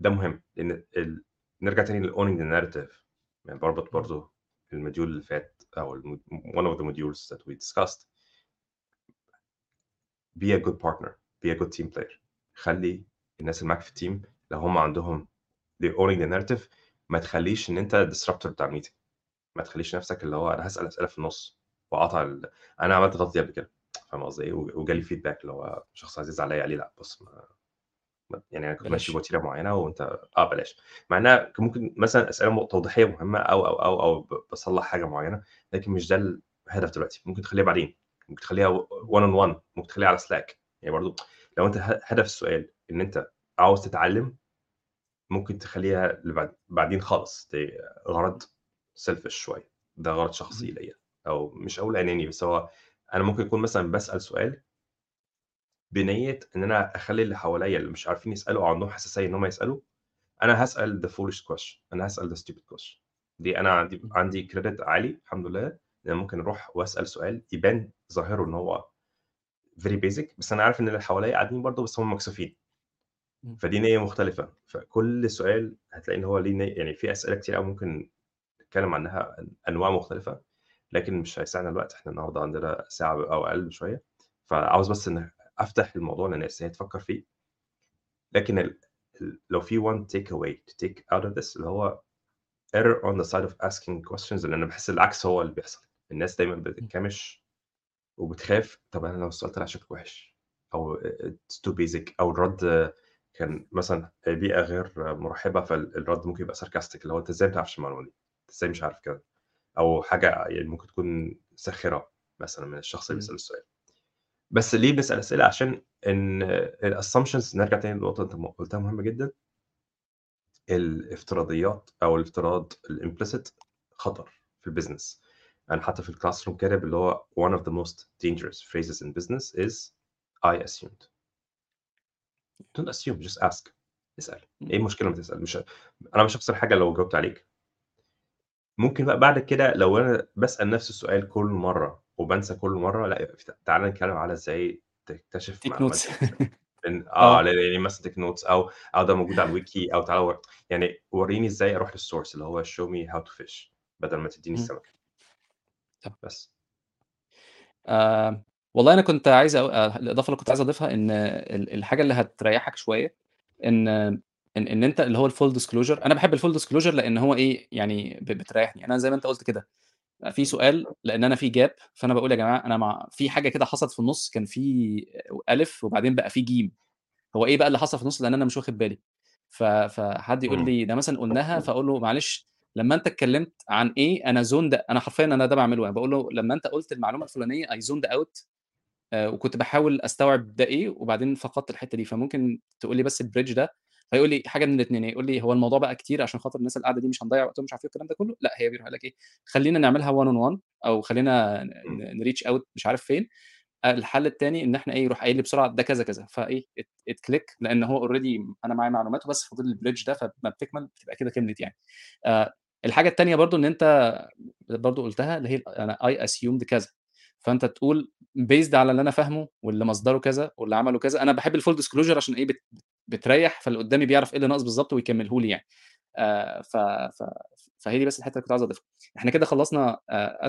ده مهم لأن ال... نرجع تاني لل owning narrative. يعني بربط برضه ال module اللي فات أو one of the modules that we discussed. Be a good partner be a good team player. خلي الناس اللي معاك في التيم لو هم عندهم they owning the narrative ما تخلّيش إن أنت disruptor بتاع الmeeting ما تخلّيش نَفْسك اللي هو أنا هاسأل أسئلة في النُص وأقاطع ال أنا عملت الغلطة دي قبل كده، فاهم قصدي؟ و وجالي feedback اللي هو شخص عزيز عليّا قال لي: "لأ بُص ما ما" يعني أنا كنت ماشي بلاش. بوتيرة معيّنة وأنت آه بلاش، مع كان ممكن مثلًا أسئلة م توضيحية مهمة أو، أو، أو، أو ب باصلّح حاجة معيّنة، لكن مش ده الهدف دلوقتي، ممكن تخلّيها بعدين، ممكن تخلّيها و إمم. one on one ممكن تخلّيها على Slack يعني برضه لو أنت ه هدف السؤال إن أنت عاوز تتعلّم، ممكن تخلّيها لبعد بعدين خالص، غرض selfish شوية، ده غرض شخصي. ليّا أو مش هاقول أناني، بس هو أنا ممكن أكون مثلًا باسأل سؤال بنيّة إن أنا أخلّي اللي حواليّا اللي مش عارفين يسألوا أو عندهم حساسية إن هم يسألوا، أنا هاسأل the foolish question أنا هاسأل the stupid question دي أنا عندي. عندي credit عالي الحمد لله، أنا ممكن أروح وأسأل سؤال يبان ظاهره إن هو very basic بس أنا عارف إن اللي حواليّا قاعدين برضه بس هم مكسوفين. فدي نيّة مختلفة، فكل سؤال هتلاقي إن هو ليه ني يعني في أسئلة كتير أوي ممكن نتكلم عنها أن أنواع مختلفة، لكن مش هيسعنا الوقت، إحنا النهارده عندنا ساعة أو أقل بشوية، فعاوز بس إن أفتح الموضوع للناس هي تفكر فيه. لكن ال لو في one take away to take out of this اللي هو error on the side of asking questions لأن أنا باحس العكس هو اللي بيحصل، الناس دايمًا. بتنكمش وبتخاف طب أنا لو السؤال طلع شكله وِحِش it's too basic أو الرد كان مثلًا بيئة غير مرحبة، فالرد ممكن يبقى sarcastic اللي هو أنت إزاي ما تعرفش المعلومة دي؟ إزاي مش عارف كده؟ أو حاجة يعني ممكن تكون ساخرة مثلًا من الشخص اللي إمم. بيسأل السؤال. بس ليه بنسأل أسئلة؟ عشان إن الassumptions نرجع تاني لنقطة أنت م قُلتها مهمة جدًا. الافتراضيات أو الافتراض الimplicit خطر في الbusiness. أنا حتى في الclassroom كاتب اللي هو one of the most dangerous phrases in business is I assumed. Don't assume just ask اسأل، إمم. إيه المشكلة أمّا تسأل؟ مش أنا مش هاخسر حاجة لو جاوبت عليك. ممكن بقى بعد كده لو أنا باسأل نفس السؤال كل مرة وبانسى كل مرة، لأ يبقى ف تعالَ نتكلم على إزاي تكتشف notes جديدة. إن آه، آه. يعني مثلًا take notes أو أو ده موجود على الويكي أو تعالَ ور يعني ورّيني إزاي أروح للsource اللي هو show me how to fish بدل ما تدّيني. صح. بس. آآ، والله أنا كنت عايز أ آآ، الإضافة اللي كنت عايز أضيفها إن ال الحاجة اللي هتريحك شوية إن إن إن أنت اللي هو الfull disclosure أنا باحب الfull disclosure لأن هو إيه، يعني بتريحني. أنا زي ما أنت قُلت كده، في سؤال لأن أنا في gap فأنا باقول يا جماعة أنا مع في حاجة كده حصلت في النُص كان في ألِف وبعدين بقى في جيم، هو إيه بقى اللي حصل في النُص؟ لأن أنا مش واخد بالي. ف فحد يقول. لي ده مثلًا قُلناها فأقول له معلش لمّا أنت اتكلمت عن إيه أنا zoned أنا حرفيًا أنا ده باعمله، أنا باقول له لمّا أنت قُلت المعلومة الفلانية I zoned out آآ، وكنت باحاول أستوعب ده إيه وبعدين فقدت الحتة دي، فممكن تقول لي بس الbridge ده؟ فيقول لي حاجة من الاتنين، يا يقول لي هو الموضوع بقى كتير عشان خاطر الناس اللي قاعدة دي مش هنضيّع وقتهم مش عارف إيه والكلام ده كله، لأ هي بيروح قايل لك إيه، خلّينا نعملها one on one أو خلّينا إمم. ن نreach out مش عارف فين. الحل التاني إن إحنا إيه، يروح قايل لي بسرعة ده كذا، كذا، فإيه ات اتclick لأن هو already أنا معايا معلوماته بس فاضل الbridge ده فأمّا بتكمل بتبقى كده كملت يعني. آآ، الحاجة التانية برضه إن أنت برضه قُلتها اللي هي أنا I assumed كذا، فأنت تقول based على اللي أنا فاهمه واللي مصدره كذا واللي عمله كذا، أنا باحب الfull disclosure عشان بت بتريّح فاللي قدامي بيعرف إيه اللي ناقص بالضبط ويكمله لي يعني. آآ، ف ف فهي دي بس الحتة اللي كنت عاوز أضيفها. إحنا كده خلصنا آآ،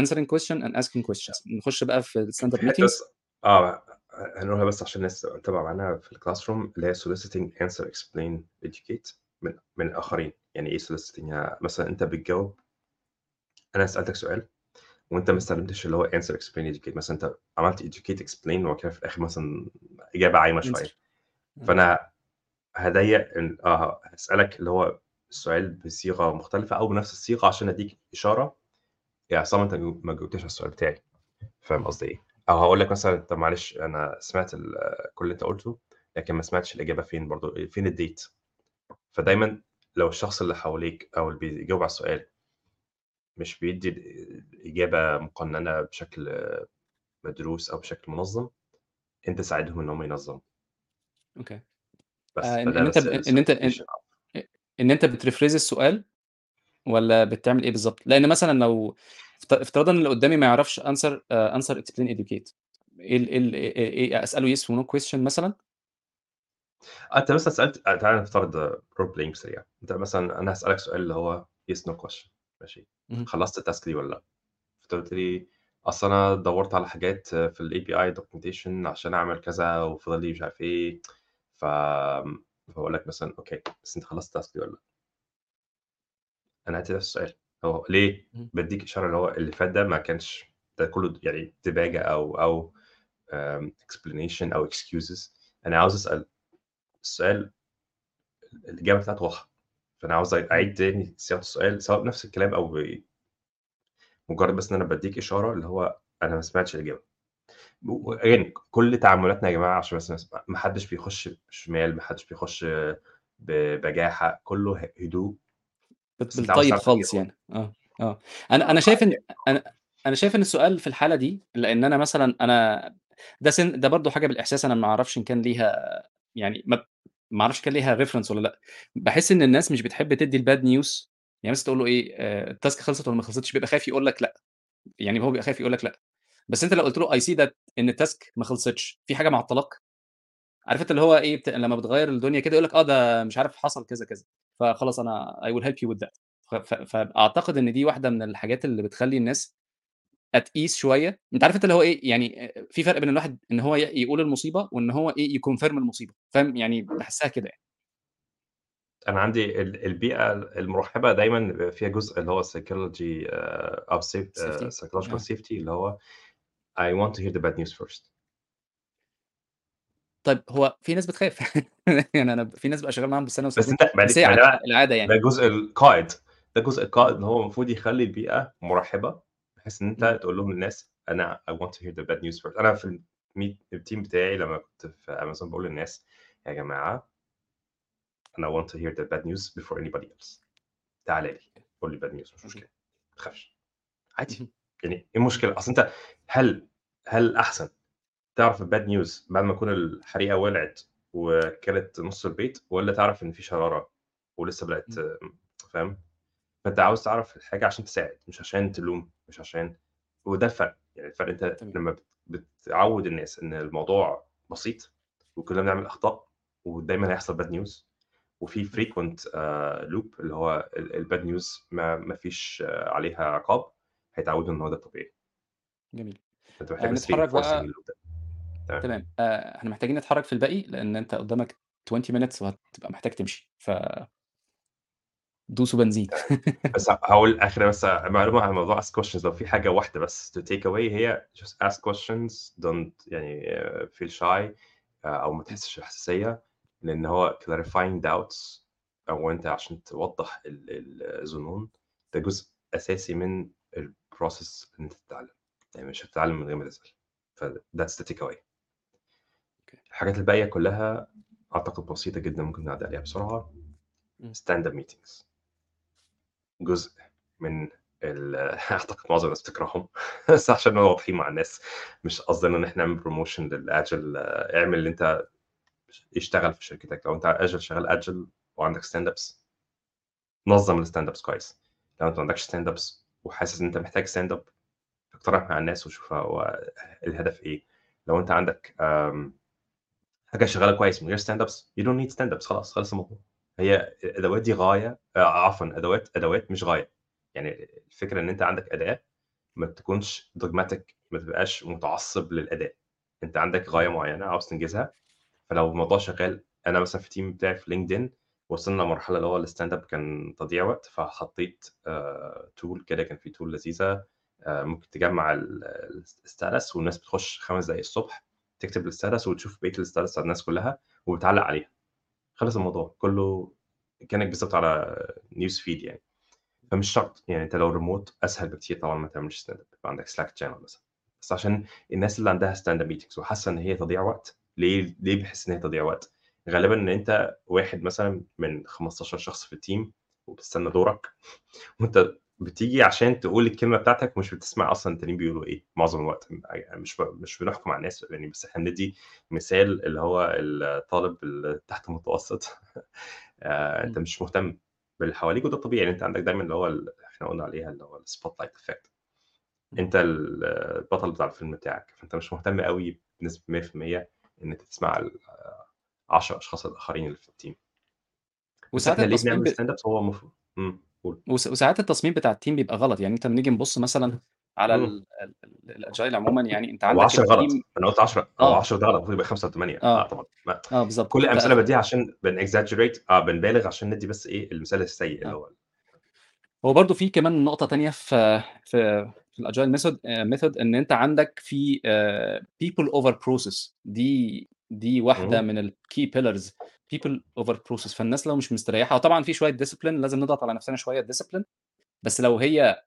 answering question and asking questions نخش بقى في حتة بس meetings. آه، هنقولها بس عشان الناس تتابع معانا في الclassroom اللي هي soliciting answer explain educate من من الآخرين. يعني إيه soliciting؟ يعني مثلًا أنت بتجاوب أنا سألتك سؤال وأنت ما. استخدمتش اللي هو answer explain educate مثلًا أنت عملت educate explain وبعد كده في الآخر مثلًا answer آه. فأنا هاضيّق ال آه، هاسألك اللي هو السؤال بصيغة مختلفة أو بنفس الصيغة عشان أدّيك إشارة يا عصام جو ما جاوبتش على السؤال بتاعي. فاهم. قصدي إيه؟ أو هاقول لك مثلًا طب معلش أنا سمعت كل اللي أنت قُلته، لكن ما سمعتش الإجابة فين برضه، فين؟ إمم. فدايمًا لو الشخص اللي حواليك أو اللي بيجاوب على السؤال مش بيدّي ال الإجابة مقننة بشكل مدروس أو بشكل منظم، أنت ساعدهم إن هم ينظموا. okay. بس، آآ، إن بس ب إن أنت إن ال solicitation آه. أ إن أنت بت rephrase السؤال والّا بتعمل إيه بالضبط؟ لأن مثلًا لو افت افتراضًا اللي قدامي ما يعرفش إيه ال إيه ال إيه إيه أسأله yes وno question مثلًا؟ آه، أنت مثلًا سألت تعالَ نفترض role playing سريع، أنت مثلًا أنا هاسألك سؤال اللي هو yes no question ماشي، اهم. خلصت ال task دي والّا لأ؟ فأنت قُلت لي أصل أنا دوّرت على حاجات في ال API documentation عشان أعمل كذا وفاضل لي مش عارف إيه، ف فاقول لك مثلًا okay، بس أنت خلصت ال task دي والّا لأ؟ أنا هاتي نفس السؤال، هو ليه؟ إمم. بادّيك إشارة اللي هو اللي فات ده ما كانش ده كله يعني أو أو آمم explanation أو excuses أنا عاوز أسأل السؤال ال الإجابة بتاعته واضحة، فأنا عاوز أ إمم. تاني صياغة السؤال سواء بنفس الكلام ب مجرد بس إن أنا بادّيك إشارة اللي هو أنا ما سمعتش إمم. again كل تعاملاتنا يا جماعة عشان بس ما حدش بيخش شمال، ما حدش بيخش ب بجاحة، كله هدوء. بال بس أنت عاوز بالطيب تعرف خالص الإجابة. يعني، آه. أنا آه، أنا شايف إن فيعني أنا أنا شايف إن السؤال في الحالة دي لإن أنا مثلًا أنا ده سِن ده برضه حاجة بالإحساس أنا ما أعرفش إن كان ليها يعني ما ما أعرفش كان ليها ريفرنس والّا لأ، باحس إن الناس مش بتحب تدّي الbad news. يعني مثلًا تقول له إيه آآ الtask خلصت والّا ما خلصتش، بيبقى خايف يقول لك لأ، يعني هو بيبقى خايف يقول لك لأ، بس أنت لو قُلت له I see that إن الtask ما خلصتش، في حاجة معطّلاك؟ عارف أنت اللي هو إيه بت لمّا بتغيّر الدنيا كده يقول لك آه ده مش عارف حصل كذا، كذا، فخلاص أنا I will help you with that. ف ف فأعتقد إن دي واحدة من الحاجات اللي بتخلّي الناس ease شوية، أنت عارف أنت اللي هو إيه يعني في فرق بين الواحد إن هو يقول المصيبة وإن هو إيه يconfirm المصيبة، فاهم؟ يعني باحسّها كده يعني. أنا عندي ال البيئة المرحبة دايمًا فيها جزء اللي هو safety psychological آه. safety اللي هو I want to hear the bad news first. طيب هو في ناس بتخاف يعني أنا في ناس بابقى شغال معاهم بالسنة بس ما بس هي ما ده عاد بقى العادة ده يعني. جزء القائد، ده جزء القائد. إن هو المفروض يخلّي البيئة مرحبة، بحيث إن إمم. أنت تقول لهم للناس أنا I want to hear the bad news first. أنا في الteam بتاعي لمّا كنت في Amazon باقول للناس يا جماعة أنا want to hear the bad news before anybody else. تعالَ لي قُل لي bad news مش اهم. مشكلة، ما تخافش، عادي، اهم. يعني إيه المشكلة؟ أصل أنت هل هل الأحسن تعرف الbad news بعد ما تكون الحريقة ولعت وكلت نُص البيت، والّا تعرف إن في شرارة ولسه إمم. فاهم؟ فأنت عاوز تعرف الحاجة عشان تساعد، مش عشان تلوم، مش عشان وده الفرق، يعني الفرق تمام. لمّا بت بتعوّد الناس إن الموضوع بسيط وكلنا بنعمل أخطاء ودايمًا هيحصل bad news وفي frequent آآ loop اللي هو ال الbad news ما ما فيش عليها عقاب، هيتعودوا إن هو ده الطبيعي. جميل. فأنت محتاج نتحرّك بقى. تمام. إحنا محتاجين نتحرّك في الباقي، لإن أنت قدّامك 20 minutes وهتبقى محتاج تمشي، ف دوسوا بنزين. بس هاقول آخر بس معلومة عن موضوع ask questions لو في حاجة واحدة بس to take away هي just ask questions don't يعني feel shy أو ما إمم. تحسّش بحساسية، لإن هو clarifying doubts أو أنت عشان توضّح ال الظنون، ده جزء أساسي من الprocess إن أنت تتعلم، يعني مش هتتعلم من غير ما فthat's the take away. أوكي. الحاجات الباقية كلّها أعتقد بسيطة جدًا ممكن نعدّي عليها. إمم. stand up meetings. جزء من ال أعتقد معظم الناس بتكرههم. بس عشان نبقى واضحين مع الناس، مش قصدنا إن إحنا نعمل promotion للagile. اعمل اللي أنت اشتغل في شركتك، لو أنت agile شغال agile وعندك stand ups نظّم الstand ups كويس، لو أنت ما عندكش stand ups وحاسس إن أنت محتاج stand up اقترح مع الناس وشوف هو الهدف إيه، لو أنت عندك آمم حاجة شغالة كويس من غير stand ups you don't need stand ups خلاص خلص الموضوع، هي الأدوات دي غاية آآ عفوًا أدوات أدوات مش غاية، يعني الفكرة إن أنت عندك أداة ما تكونش dogmatic ما تبقاش متعصب للأداة، أنت عندك غاية إمم. معيّنة عاوز تنجزها، فلو الموضوع شغال أنا مثلًا في الteam بتاعي في LinkedIn وصلنا لمرحلة اللي هو الstand up كان تضييع وقت، فحطيت آآ tool كده كان في tool لذيذة آآ ممكن تجمّع ال الstatus والناس بتخش 5 دقايق الصبح تكتب الstatus وتشوف بقية الstatus بتاع الناس كلّها وبتعلّق عليها، خلص الموضوع. كلّه كأنك بالضبط على news feed يعني، فمش شرط، يعني أنت لو remote أسهل بكتير طبعًا ما تعملش stand up. يبقى عندك slack channel مثلًا، بس عشان الناس اللي عندها stand up meetings وحاسة إن هي تضييع وقت، ليه ليه بيحس إن هي تضييع وقت؟ غالبًا إن أنت واحد مثلًا من 15 شخص في الteam وبتستنى دورك وأنت بتيجي عشان تقول الكلمة بتاعتك ومش بتسمع أصلًا التانيين بيقولوا إيه معظم الوقت، مش مش بنحكم على الناس يعني بس إحنا بندّي مثال اللي هو الطالب اللي تحت المتوسط أنت إمم. مش مهتم باللي حواليك وده طبيعي، لإن أنت عندك دايمًا اللي هو ال إحنا قُلنا عليها اللي هو الspotlight effect إمم. أنت ال البطل بتاع الفيلم بتاعك، فأنت مش مهتم أوي بنسبة 100% إن أنت تسمع ال 10 أشخاص الآخرين اللي في. بس وساعات إحنا ليه التصميم بنعمل ب stand ups هو المفروض وس وساعات التصميم بتاع الteam بيبقى غلط، يعني أنت أمّا نيجي نبُص مثلًا على إمم. ال ال الagile عمومًا يعني هو عندك 10 غلط، الteam أنا قُلت 10 هو آه. 10 ده غلط المفروض يبقى 5 و8 لأ آه. طبعًا، ما آه بالضبط. كل ف بادّيها عشان بنexaggerate آه بنبالغ عشان ندّي بس إيه المثال السيء اللي آه. هو ال هو برضه في كمان نقطة تانية في في في method آآ method إن أنت عندك في people over process دي دي واحدة إمم. من الkey pillars people over process فالناس لو مش مستريحة وطبعًا في شوية discipline لازم نضغط على نفسنا شوية discipline بس لو هي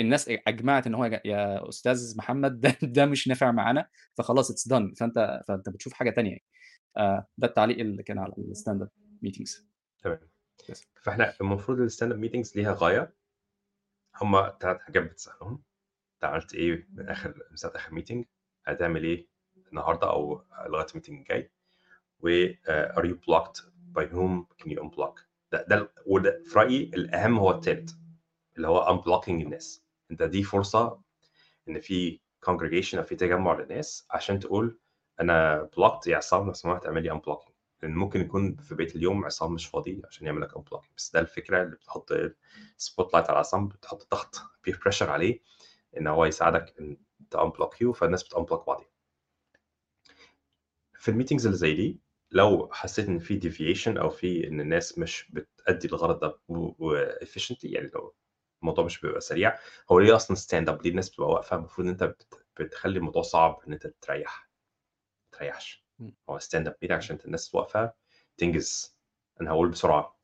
الناس أ أجمعت إن هو يا أستاذ محمد ده ده مش نافع معانا فخلاص it's done فأنت فأنت بتشوف حاجة تانية يعني. ده التعليق اللي كان على الstand up meetings. تمام. بس. فإحنا المفروض الstand up meetings ليها غاية هم 3 حاجات بتسألهم، أنت عملت إيه من آخر من ساعة آخر meeting هتعمل إيه النهارده أو لغاية الmeeting الجاي و are you blocked by whom can you unblock? ده ده وده في رأيي الأهم هو الثالث اللي هو unblocking الناس. أنت دي فرصة إن في congregation أو في تجمع للناس عشان تقول أنا blocked يا عصام لو سمحت اعمل لي unblocking. لأن ممكن يكون في بقيه اليوم عصام مش فاضي عشان يعمل لك unblocking. بس ده الفكرة اللي بتحط spotlight على عصام بتحط ضغط peer pressure عليه إن هو يساعدك إن ت unblock you فالناس بت unblock بعضيها. في ال meetings اللي زي دي لو حسيت إن في deviation أو في إن الناس مش بتأدي الغرض ده و efficiently يعني لو الموضوع مش بيبقى سريع هو ليه أصلا stand up ليه الناس بتبقى واقفة؟ المفروض إن أنت بت- بتخلي الموضوع صعب إن أنت تريح ما تريحش. هو stand up meeting عشان الناس واقفة تنجز أنا هقول بسرعة.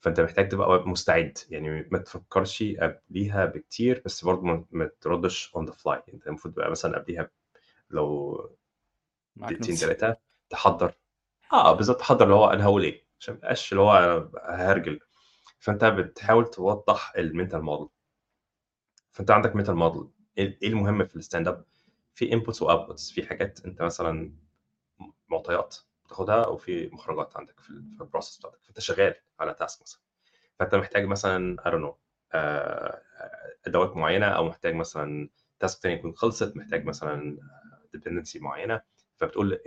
فأنت محتاج تبقى مستعد يعني ما تفكرش قبليها بكتير بس برضه ما- تردش on the fly أنت المفروض تبقى مثلا قبليها لو دقيقتين ثلاثة تحضر آه بالظبط تحضر اللي هو أنا هقول إيه عشان ما يبقاش اللي هو أنا هرجل. فأنت بتحاول توضح ال mental model فأنت عندك mental model إيه إيه المهم في ال stand up في inputs و outputs في حاجات أنت مثلا معطيات بتاخدها وفي مخرجات عندك في ال- في ال process بتاعتك. فأنت شغال على task مثلا. فأنت محتاج مثلا know آه، أدوات معينة أو محتاج مثلا task تاني يكون خلصت محتاج مثلا dependency معينة. فبتقول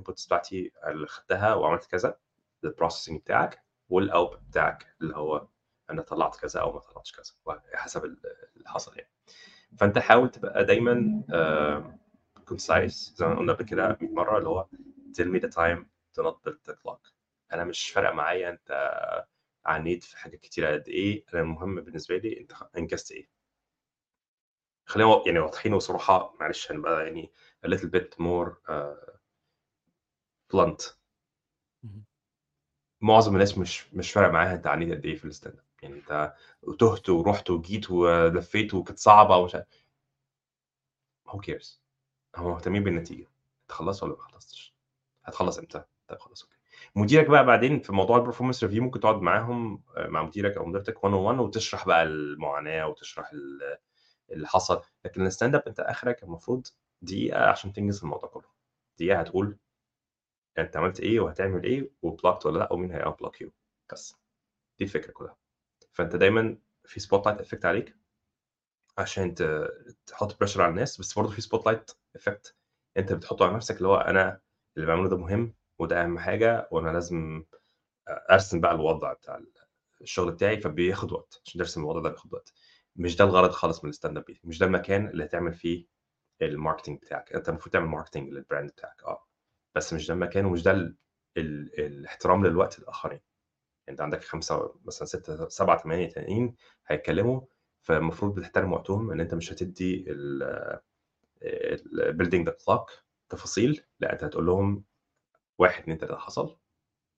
ال inputs بتاعتي اللي خدتها وعملت كذا ال processing بتاعك وال out بتاعك اللي هو أنا طلعت كذا أو ما طلعتش كذا حسب ال- اللي حصل يعني. فأنت حاول تبقى دايما concise زي ما قلنا قبل كده 100 مرة اللي هو tell me the time to not build the clock. أنا مش فارقة معايا أنت عانيت في حاجات كتيرة قد إيه أنا المهم بالنسبة لي أنت انجزت إيه. خلينا يعني واضحين وصراحة معلش هنبقى يعني a little bit more uh, مهم. معظم الناس مش مش فارق معاها انت عانيت قد إيه في ال stand up. يعني أنت تهت ورحت وجيت ولفيت وكانت صعبة ومش عارف. Who cares هم مهتمين بالنتيجة. انت خلصت ولا ما خلصتش؟ هتخلص إمتى؟ طيب خلاص okay. مديرك بقى بعدين في موضوع ال performance review ممكن تقعد معاهم آه، مع مديرك أو مديرتك 1 1 وتشرح بقى المعاناة وتشرح ال- اللي حصل. لكن ال stand up أنت آخرك المفروض دقيقة عشان تنجز الموضوع كله. دقيقة هتقول أنت عملت إيه وهتعمل إيه و blocked ولا لأ ومين هي unblock you بس. دي الفكرة كلها. فأنت دايما في spotlight effect عليك عشان تحط pressure على الناس بس برضه في spotlight effect أنت بتحطه على نفسك اللي هو أنا اللي بعمله ده مهم وده أهم حاجة وأنا لازم أرسم بقى الوضع بتاع الشغل بتاعي فبياخد وقت عشان ترسم الوضع ده بياخد وقت. مش ده الغرض خالص من ال stand up مش ده المكان اللي هتعمل فيه ال marketing بتاعك. أنت المفروض تعمل marketing لل brand بتاعك. آه. بس مش ده المكان ومش ده ال... ال... الاحترام للوقت الآخرين. انت عندك خمسة مثلا ستة سبعة ثمانيه تانيين هيتكلموا فالمفروض بتحترم وقتهم إن أنت مش هتدي ال building the clock تفاصيل لأ أنت هتقول لهم واحد اثنين ثلاثة حصل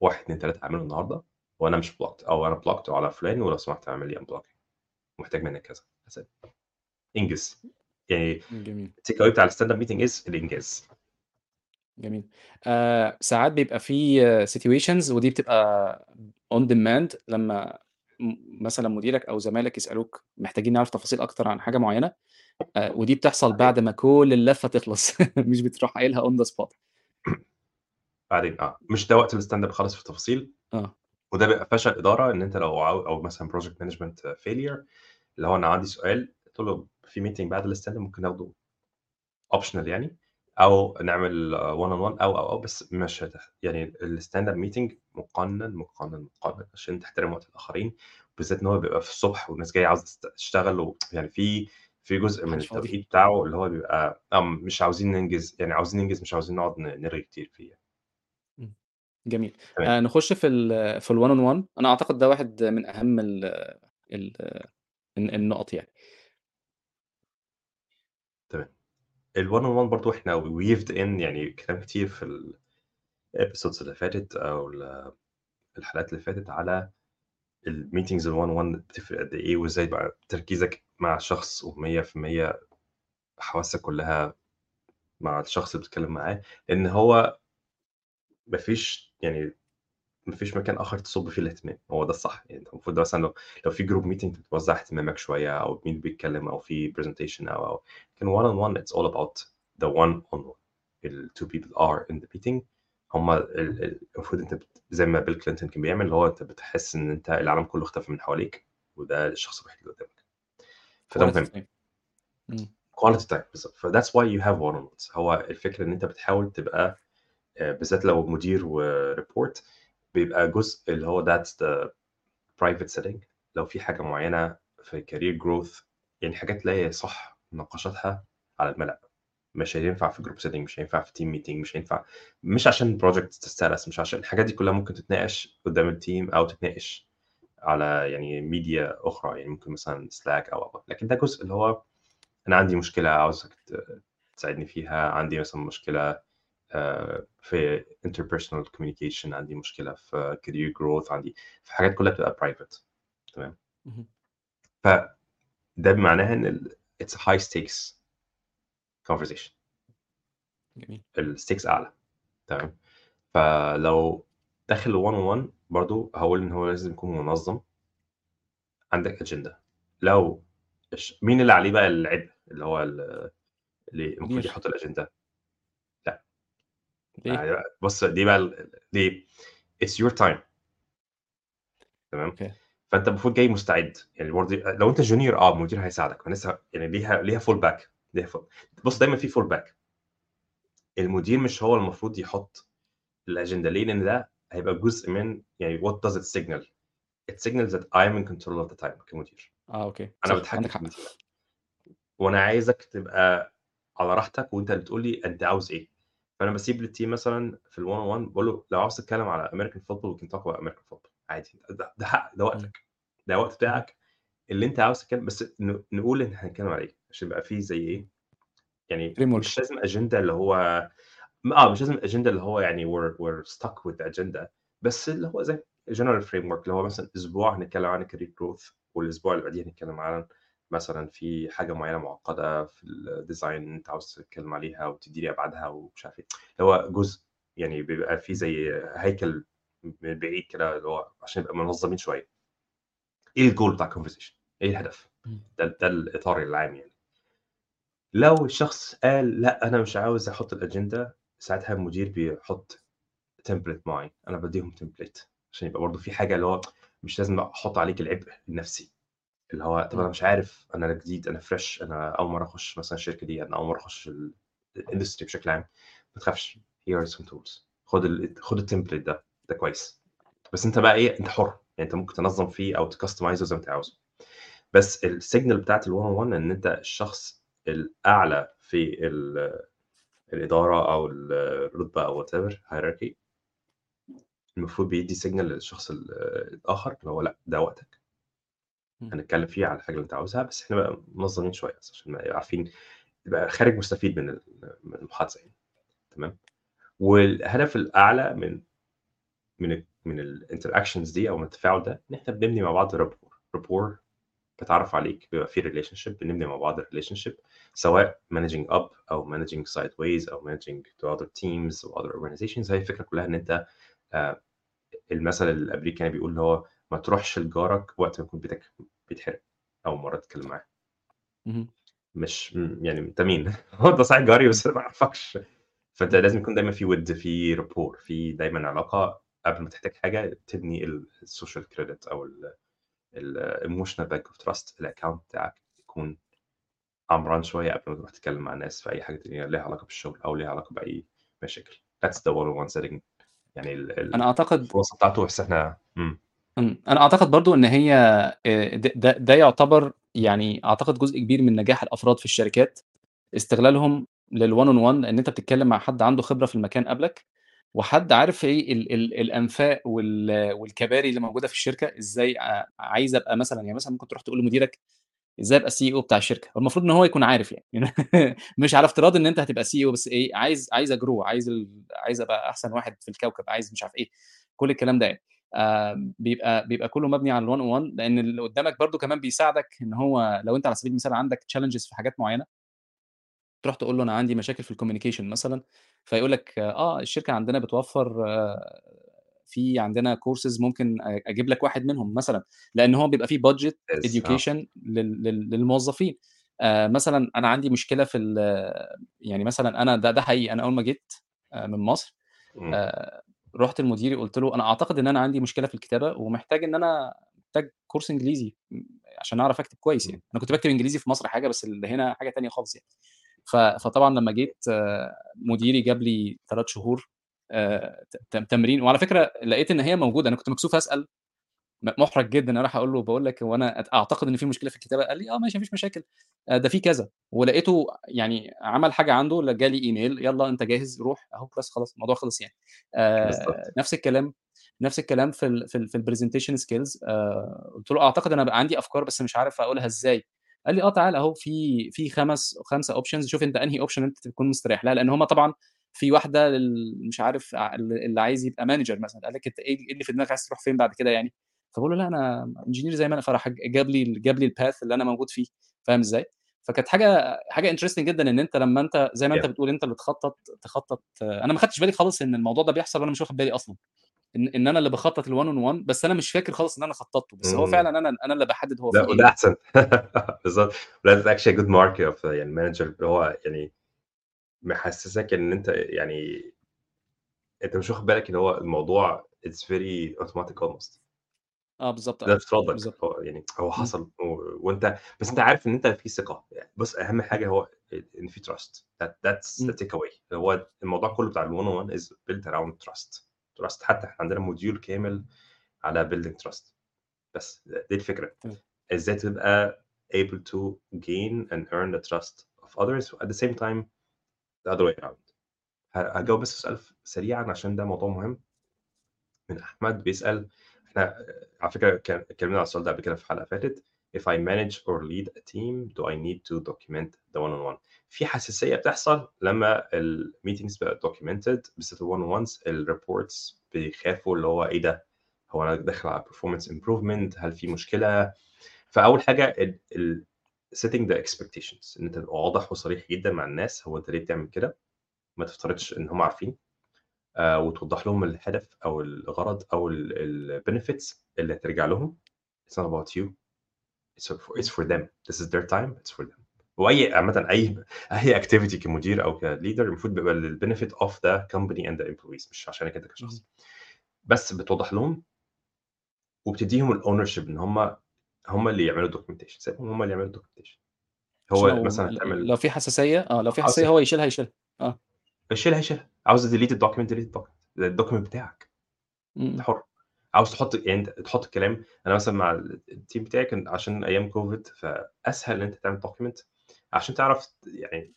واحد اثنين ثلاثة اعمله النهارده وأنا مش blocked أو أنا blocked على فلان ولو سمحت أعمل لي unblocking محتاج منك كذا. إنجز. يعني التيك اوي بتاع ال stand up meeting is الإنجاز. جميل. آه ساعات بيبقى في situations ودي بتبقى on demand لما م- مثلا مديرك أو زمايلك يسألوك محتاجين نعرف تفاصيل أكتر عن حاجة معينة آه ودي بتحصل بعد ما كل اللفة تخلص. مش بتروح قايلها on the spot بعدين آه مش ده وقت ال stand up خالص في التفاصيل؟ آه. وده بيبقى فشل إدارة إن أنت لو عاو... أو مثلا project management failure اللي هو أنا عندي سؤال قلت له في meeting بعد ال stand up ممكن ناخده optional يعني؟ أو نعمل 1 on 1 أو أو أو بس مش هتح... يعني ال stand up meeting مقنن مقنن مقنن عشان تحترم وقت الآخرين بالذات إن هو بيبقى في الصبح والناس جاية عاوزة تشتغل و... يعني في في جزء من فاضي. التوقيت بتاعه اللي هو بيبقى آه مش عاوزين ننجز يعني عاوزين ننجز مش عاوزين نقعد نرغي كتير فيه جميل. تمام. آه نخش في ال في ال1 on 1 أنا أعتقد ده واحد من أهم ال ال النقط يعني. ال 1 on 1 برضه إحنا weaved in يعني كلام كتير في ال episodes اللي فاتت أو ال- الحلقات اللي فاتت على ال meetings ال 1 on 1 بتفرق قد إيه وإزاي بقى تركيزك مع شخص و100% حواسك كلها مع الشخص اللي بتتكلم معاه؟ لأن هو مفيش يعني مفيش مكان آخر تصب فيه الاهتمام هو ده الصح يعني أنت المفروض مثلا لو لو في group meeting بتوزع اهتمامك شوية أو مين بيتكلم أو في presentation أو أو لكن one on one it's all about the one on one the two people are in the meeting هم ال ال المفروض بت زي ما بيل كلينتون كان بيعمل، اللي هو أنت بتحس إن أنت العالم كله اختفى من حواليك، وده الشخص الوحيد اللي قدامك. فده مهم. time بالضبط. فthat's why you have one on ones. هو الفكرة إن أنت بتحاول تبقى آآ بالذات لو مدير وreport بيبقى جزء اللي هو that's the private setting لو في حاجة معينة في career growth يعني حاجات اللي هي صح مناقشاتها على الملأ. مش هينفع في group setting مش هينفع في team meeting مش هينفع مش عشان project تسترس مش عشان الحاجات دي كلها ممكن تتناقش قدام الteam أو تتناقش على يعني ميديا أخرى، يعني ممكن مثلًا Slack أو، أو، لكن ده جزء اللي هو أنا عندي مشكلة عاوزك تساعدني فيها، عندي مثلًا مشكلة آآ في interpersonal communication عندي مشكلة في career growth عندي في حاجات كلها بتبقى private تمام؟ اهم. فده معناها إن ال it's a high stakes conversation. جميل. الstakes أعلى تمام؟ فلو داخل one on one برضه هاقول إن هو لازم يكون منظم. عندك agenda لو مين اللي عليه بقى العبء اللي هو ال اللي المفروض مدير. يحط الagenda؟ يعني بُص دي بقى ليه؟ it's your time. تمام؟ أوكي. فأنت المفروض جاي مستعد، يعني برضه لو أنت junior آه المدير هيساعدك، لسه يعني ليها ليها fall back ليها fall بُص دايمًا في fall back. المدير مش هو المفروض يحط الagenda ليه؟ لأن ده هيبقى جزء من يعني what does it signal؟ it signals that I am in control of the time كمدير. عندك في حق. الmeeting وأنا عايزك تبقى على راحتك وأنت اللي تقول لي أنت عاوز إيه. فأنا باسيب للteam مثلًا في الone on one باقول له لو عاوز تتكلم على football we can talk about American football عادي ده ده حق ده. وقتك، ده وقت. بتاعك اللي أنت عاوز تتكلم بس نقول إن هنتكلم على إيه، عشان يبقى في زي إيه، يعني. مش لازم agenda اللي هو آه مش لازم agenda اللي هو يعني we're we're stuck with the agenda بس اللي هو زي general framework اللي هو مثلًا أسبوع هنتكلم عن الcareer growth والأسبوع اللي بعديه هنتكلم عن مثلًا في حاجة معينة معقدة في الdesign أنت عاوز تتكلم عليها وتدّي لي أبعادها ومش عارف اللي هو جزء يعني بيبقى في. زي هيكل من بعيد كده اللي هو عشان نبقى منظمين شوية. إيه الgoal بتاع الconversation؟ إيه الهدف؟ ده ده الإطار العام يعني. لو الشخص قال لأ أنا مش عاوز أحط الagenda ساعتها المدير بيحط template معين، أنا بادّيهم template عشان يبقى برضه في حاجة اللي هو مش لازم أحط عليك العبء النفسي، اللي هو طب إمم. مش عارف أنا جديد أنا fresh أنا أول مرة أخش مثلًا الشركة دي، أنا أول مرة أخش ال الindustry بشكل عام، ما تخافش are some tools خد ال خد الtemplate ده، ده كويس. بس أنت بقى إيه أنت حُر، يعني أنت ممكن تنظم فيه أو تcustomizeه زي ما أنت عاوزه. بس بتاعة الone on one إن أنت الشخص الأعلى في ال الإدارة أو الرتبة أو whatever hierarchy المفروض بيدّي signal للشخص ال الآخر اللي هو لأ ده وقتك. هنتكلم فيه على الحاجة اللي أنت عاوزها بس إحنا نبقى منظمين شوية بس عشان نبقى عارفين تبقى خارج مستفيد من ال من المحادثة يعني. تمام؟ والهدف الأعلى من من من الinteractions دي أو من التفاعل ده إن إحنا بنبني مع بعض rapport. rapport باتعرف عليك بيبقى في relationship بنبني مع بعض relationship سواء managing up أو managing sideways أو managing to other teams أو other organizations. هي الفكرة كلها إن أنت آآ المثل الأمريكاني بيقول اللي هو ما تروحش لجارك وقت ما يكون بيتك بيتحرق أول مرة تتكلم معاه. مش يعني أنت مين؟ هو أنت صحيح جاري. بس ما أعرفكش. فأنت إمم. لازم يكون دايمًا في وِد في rapport في دايمًا علاقة قبل ما تحتاج حاجة تبني ال الsocial credit أو ال ال emotional bank of trust الaccount بتاعك يكون عمران شوية قبل ما تروح تتكلم مع الناس في أي حاجة تانية ليها علاقة بالشغل أو ليها علاقة بأي مشاكل. that's the one on one setting يعني ال ال أنا أعتقد الخلاصة بتاعته بس إحنا إمم. إمم. أنا أعتقد برضه إن هي ده ده يعتبر يعني أعتقد جزء كبير من نجاح الأفراد في الشركات، استغلالهم للone on one لإن أنت بتتكلم مع حد عنده خبرة في المكان قبلك، وحد عارف إيه ال ال الأنفاق وال والكباري اللي موجودة في الشركة، إزاي عايز أبقى مثلًا يعني مثلًا ممكن تروح تقول لمديرك إزاي أبقى الCEO بتاع الشركة، هو المفروض إن هو يكون عارف يعني مش على افتراض إن أنت هتبقى CEO بس إيه عايز عايز أgrow عايز عايز أبقى أحسن واحد في الكوكب، عايز مش عارف إيه، كل الكلام ده يعني. آآ بيبقى بيبقى كله مبني على الone on one لإن اللي قدامك برضه كمان بيساعدك إن هو لو أنت على سبيل المثال عندك challenges في حاجات معينة تروح تقول له أنا عندي مشاكل في الcommunication مثلًا، فيقول لك آه الشركة عندنا بتوفّر في عندنا courses ممكن أ أجيب لك واحد منهم مثلًا، لإن هو بيبقى في budget ممتاز، آه. للموظفين. مثلًا أنا عندي مشكلة في يعني مثلًا أنا ده ده حقيقي أنا أول ما جيت من مصر، إمم. رُحت لمديري قُلت له: "أنا أعتقد إن أنا عندي مشكلة في الكتابة ومحتاج إن أنا محتاج كورس إنجليزي م عشان أعرف أكتب كويس إمم. يعني." أنا كنت باكتب إنجليزي في مصر حاجة، بس اللي هنا حاجة تانية خالص يعني. ف فطبعًا لمّا جيت مديري جاب لي 3 شهور آآ ت ت تمرين وعلى فكرة لقيت إن هي موجودة، أنا كنت مكسوف أسأل، مُحرَج جدًا إن أنا أروح أقول له باقول لك هو أنا أت أعتقد إن في مشكلة في الكتابة، قال لي: "آه ماشي ما فيش مشاكل، آآ ده في كذا." ولقيته يعني عمل حاجة عنده جالي إيميل "يالّا أنت جاهز روح." أهو بس خلاص الموضوع خلص يعني. بالضبط. نفس الكلام نفس الكلام في ال في ال في الpresentation skills آآ قُلت له: "أعتقد أنا بقى عندي أفكار بس مش عارف أقولها إزاي." قال لي: "آه تعالَ أهو في في خَمَس 5 options شوف أنت أنهي option أنت تكون مستريح لها." لإن هم طبعًا في واحدة لل مش عارف اللي عايز يبقى manager مثلًا، قال لك: "أنت إيه إيه اللي في دماغك عايز تروح فين بعد كده يعني؟" فباقول له: "لأ أنا engineer زي ما أنا." فراح جاب لي جاب لي الpath اللي أنا موجود فيه، فاهم إزاي؟ فكانت حاجة حاجة interesting جدًا إن أنت لمّا أنت زي ما Yeah. بتقول أنت اللي تخطط تخطط أنا ما خدتش بالي خالص إن الموضوع ده بيحصل وأنا مش واخد بالي أصلًا. إن إن أنا اللي باخطط الone on one بس أنا مش فاكر خالص إن أنا خططته، بس هو. فعلًا أنا أنا اللي باحدد هو لأ إيه وده. أحسن. بالضبط. that's actually a good mark of يعني اللي هو يعني محسسك إن أنت يعني أنت مش واخد بالك إن هو الموضوع it's very automatic almost. بالضبط ده آه، افتراضك بالضبط. هو يعني هو إمم. حصل و وأنت بس أنت عارف إن أنت في ثقة. يعني بُص أهم إمم. حاجة هو إن في that's the إمم. take away هو الموضوع كله بتاع on one is built around trust. trust حتى إحنا عندنا module كامل على building trust. بس دي الفكرة. تمام. إزاي تبقى able to gain and earn the trust of others at the same time the other way around. ه إمم. هاجاوب بس سؤال سريعًا عشان ده موضوع مهم. من أحمد بيسأل إحنا على فكرة ك اتكلمنا على السؤال ده قبل كده في حلقة فاتت. If I manage or lead a team do I need to document the one on one في حساسية بتحصل لمّا الmeetings بقت documented بالذات الone on ones الreports بيخافوا اللي هو إيه ده، هو أنا داخل على performance improvement هل في مشكلة؟ فأول حاجة ال ال setting the expectations. إن أنت تبقى واضح وصريح جدًا مع الناس. هو أنت ليه بتعمل كده، ما تفترضش إن هم عارفين. آآ وتوضح لهم الهدف أو الغرض أو ال الbenefits اللي هترجع لهم. It's not about you. It's for it's for them. This is their time, it's for them. وأي عامةً أي أي activity كمدير أو كleader المفروض بيبقى للbenefit of the company and the employees مش عشانك اهم. كشخص. بس بتوضح لهم وبتدّيهم الownership إن هم هم اللي يعملوا الdocumentation سيبهم هم اللي يعملوا. عشان هو مثلًا ل هتعمل لو في حساسية آه، لو في عاوز حساسية هو يشيلها يشيلها. آه. يشيلها يشيلها. عاوز delete الdocument. ده الdocument بتاعك. إمم. حُر. عاوز تحط يعني تحط الكلام أنا مثلًا مع ال الteam بتاعي كان عشان أيام COVID فأسهل إن أنت تعمل document عشان تعرف يعني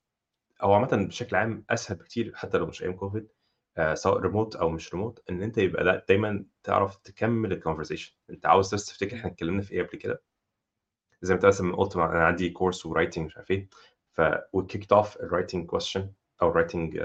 هو عامةً بشكل عام أسهل بكتير حتى لو مش أيام COVID آآ سواء remote أو مش remote إن أنت يبقى دايمًا تعرف تكمّل الconversation. أنت عاوز بس تفتكر. إحنا اتكلمنا في إيه قبل كده. زي ما أنت مثلًا قُلت أنا عندي course وwriting مش عارف إيه، ف وkicked off الwriting question أو الwriting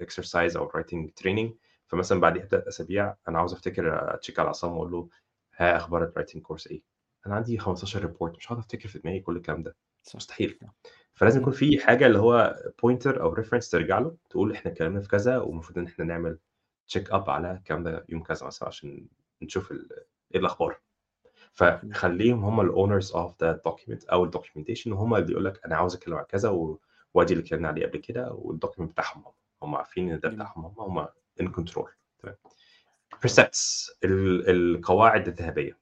exercise أو الwriting training فمثلًا بعديها ب3 أسابيع أنا عاوز أفتكر أcheck على عصام وأقول له ها أخبار الwriting course إيه؟ أنا عندي 15 report مش هاقعد أفتكر في دماغي كل الكلام ده. مستحيل. آه. فلازم. يكون في حاجة اللي هو pointer أو reference ترجع له تقول إحنا اتكلمنا في كذا والمفروض إن إحنا نعمل check up على الكلام ده يوم كذا مثلًا عشان نشوف ال الأخبار. إمم. فخلّيهم هم الowners of the document أو الdocumentation وهم اللي يقولوا لك أنا عاوز أتكلم عن كذا و وأدي اللي اتكلمنا عليه قبل كده والdocument بتاعهم هم. هم عارفين إن ده. بتاعهم هم، هم in control تمام. ال القواعد الذهبية.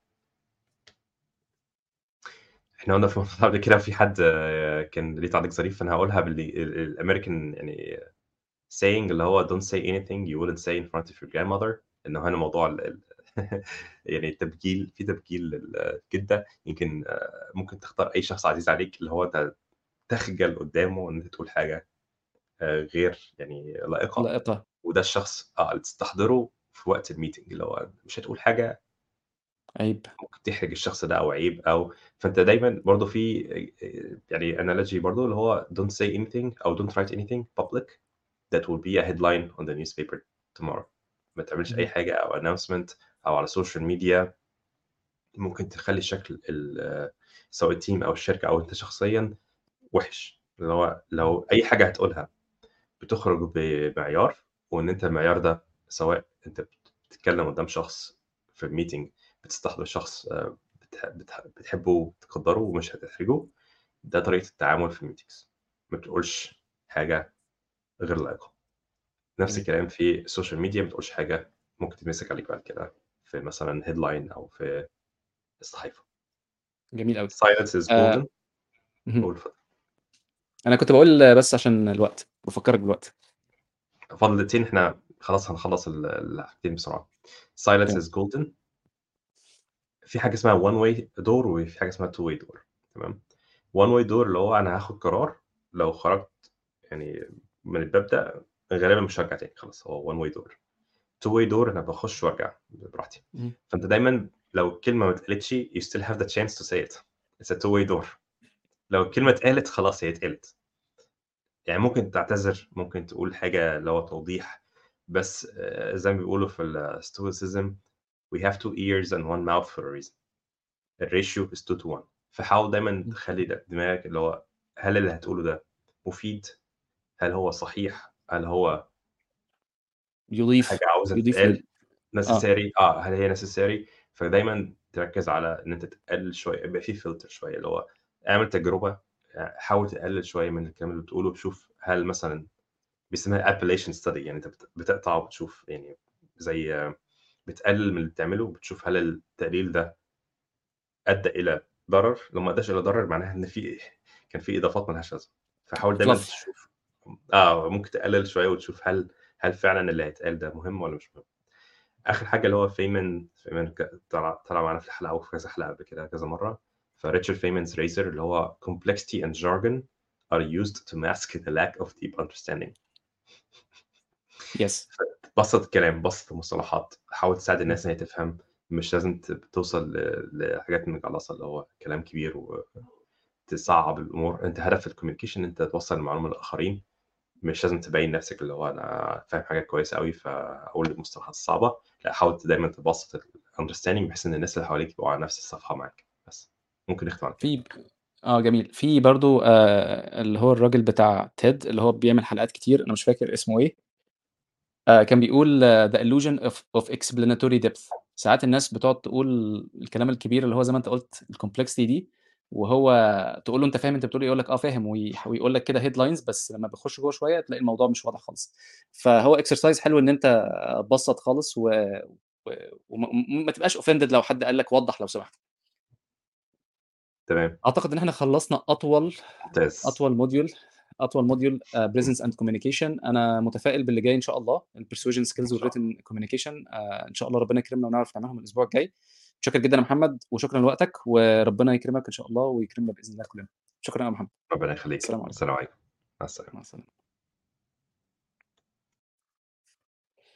إحنا قُلنا في الموضوع قبل كده في حد كان ليه تعليق ظريف باللي ال الAmerican يعني saying اللي هو don't say anything you wouldn't say in front of your grandmother إنه هنا موضوع ال يعني التبجيل في تبجيل للجدة يمكن ممكن تختار أي شخص عزيز عليك اللي هو أنت تخجل قدّامه إن أنت تقول حاجة آآ غير يعني لائقة لائقة. وده الشخص آه اللي تستحضره في وقت الmeeting اللي هو مش هتقول حاجة عيب. ممكن تحرج الشخص ده أو عيب أو فأنت دايمًا برضه في آآ يعني analogy برضه اللي هو don't say anything أو don't write anything public that will be a headline on the newspaper tomorrow. ما تعملش اهم. حاجة أو announcement أو على السوشيال ميديا ممكن تخلّي شكل ال سواء ال team أو الشركة أو أنت شخصيًا وِحِش. اللي هو. لو أي حاجة هتقولها بتخرج بمعيار وإن أنت المعيار ده سواء أنت بتتكلم قدّام شخص في الmeeting بتستحضر شخص بتح بتحبه وبتقدّره ومش هتحرجه، ده طريقة التعامل في الmeetings. ما تقولش حاجة غير لائقة. نفس. الكلام في السوشيال ميديا ما تقولش حاجة ممكن تتمسك عليك بعد كده في مثلًا headline أو في الصحيفة. جميل أوي. silence is آآ أنا كنت باقول بس عشان الوقت، بافكّرك بالوقت. فاضل دقيقتين إحنا خلاص هنخلّص ال الحاجتين silence تمام. is golden. في حاجة اسمها one way door وفي حاجة اسمها two way door تمام. one way door اللي هو أنا هاخد قرار لو خرجت يعني من الباب ده غالبًا مش هارجع تاني خلاص هو one way door. two way door أنا باخش وأرجع براحتي. فأنت دايمًا لو الكلمة ما اتقالتش you still have the chance to say it. it's a two way door. لو الكلمة اتقالت خلاص هي اتقالت. يعني ممكن تعتذر، ممكن تقول حاجة اللي هو توضيح، بس آآ زي ما بيقولوا في الstoicism we have two ears and one mouth for a reason. الratio is 2 to 1 فحاول دايمًا. تخلّي دماغك اللي هو هل اللي هتقوله ده مفيد؟ هل هو صحيح؟ هل هو يضيف حاجة عاوزة يضيف تتقال لل آه. آه، هل هي necessary؟ فدايمًا تركّز على إن أنت تقلل شوية، يبقى في filter شوية، اللي هو اعمل تجربة آآ حاول تقلل شوية من الكلام اللي بتقوله، شوف هل مثلًا بيسموها appellation study يعني بت بتقطع وبتشوف يعني زي بتقلل من اللي بتعمله وبتشوف هل التقليل ده أدّى إلى ضرر، لو ما أدّاش إلى ضرر معناها إن في كان في إضافات ما لهاش لازمة. فحاول دايمًا. تشوف آه، ممكن تقلل شوية وتشوف هل هل فعلًا اللي هيتقال ده مهم والّا مش مهم. آخر حاجة اللي هو فيمن فيمن طلع طلع معانا في الحلقة وفي كذا حلقة قبل كده كذا مرّة، فريتشارد فيمان's razor اللي هو complexity and jargon are used to mask the lack of deep understanding. Yes. فبسّط الكلام، بسّط المصطلحات، حاول تساعد الناس إن هي تفهم، مش لازم توصل لحاجات مجعلصة اللي هو كلام كبير وتصعّب الأمور، أنت هدف إن أنت توصّل المعلومة للآخرين، مش لازم تبيّن نفسك اللي هو أنا فاهم حاجات كويسة أوي فأقول المصطلحات الصعبة، لأ حاول دايمًا تبسّط الunderstanding بحيث إن الناس اللي حواليك يبقوا على نفس الصفحة معاك،. ممكن كده. في آه جميل. في برضه آآ اللي هو الراجل بتاع TED اللي هو بيعمل حلقات كتير، أنا مش فاكر اسمه إيه. آآ كان بيقول the illusion of of explanatory depth. ساعات الناس بتقعد تقول الكلام الكبير اللي هو زي ما أنت قُلت الcomplexity دي، وهو تقول له أنت فاهم أنت بتقول إيه؟ يقول لك آه فاهم ويقول لك كده headlines بس لمّا بتخش جوّه شوية تلاقي الموضوع مش واضح خالص. فهو exercise حلو إن أنت تبسّط خالص و و وم م ما تبقاش offended لو حد قال لك وضّح لو سمحت. تمام. أعتقد إن إحنا خلّصنا أطول ممتاز. أطول module أطول آآ presence and communication. أنا متفائل باللي جاي إن شاء الله الpersuasion skills إن شاء الله. والwritten communication آآ إن شاء الله ربنا يكرمنا ونعرف نعملهم الأسبوع الجاي. متشكر جدًا يا محمد وشكرًا لوقتك وربنا يكرمك إن شاء الله ويكرمنا بإذن الله كلنا. شكرًا يا محمد. ربنا يخليك. السلام عليكم. السلام عليكم. مع السلامة. مع السلامة.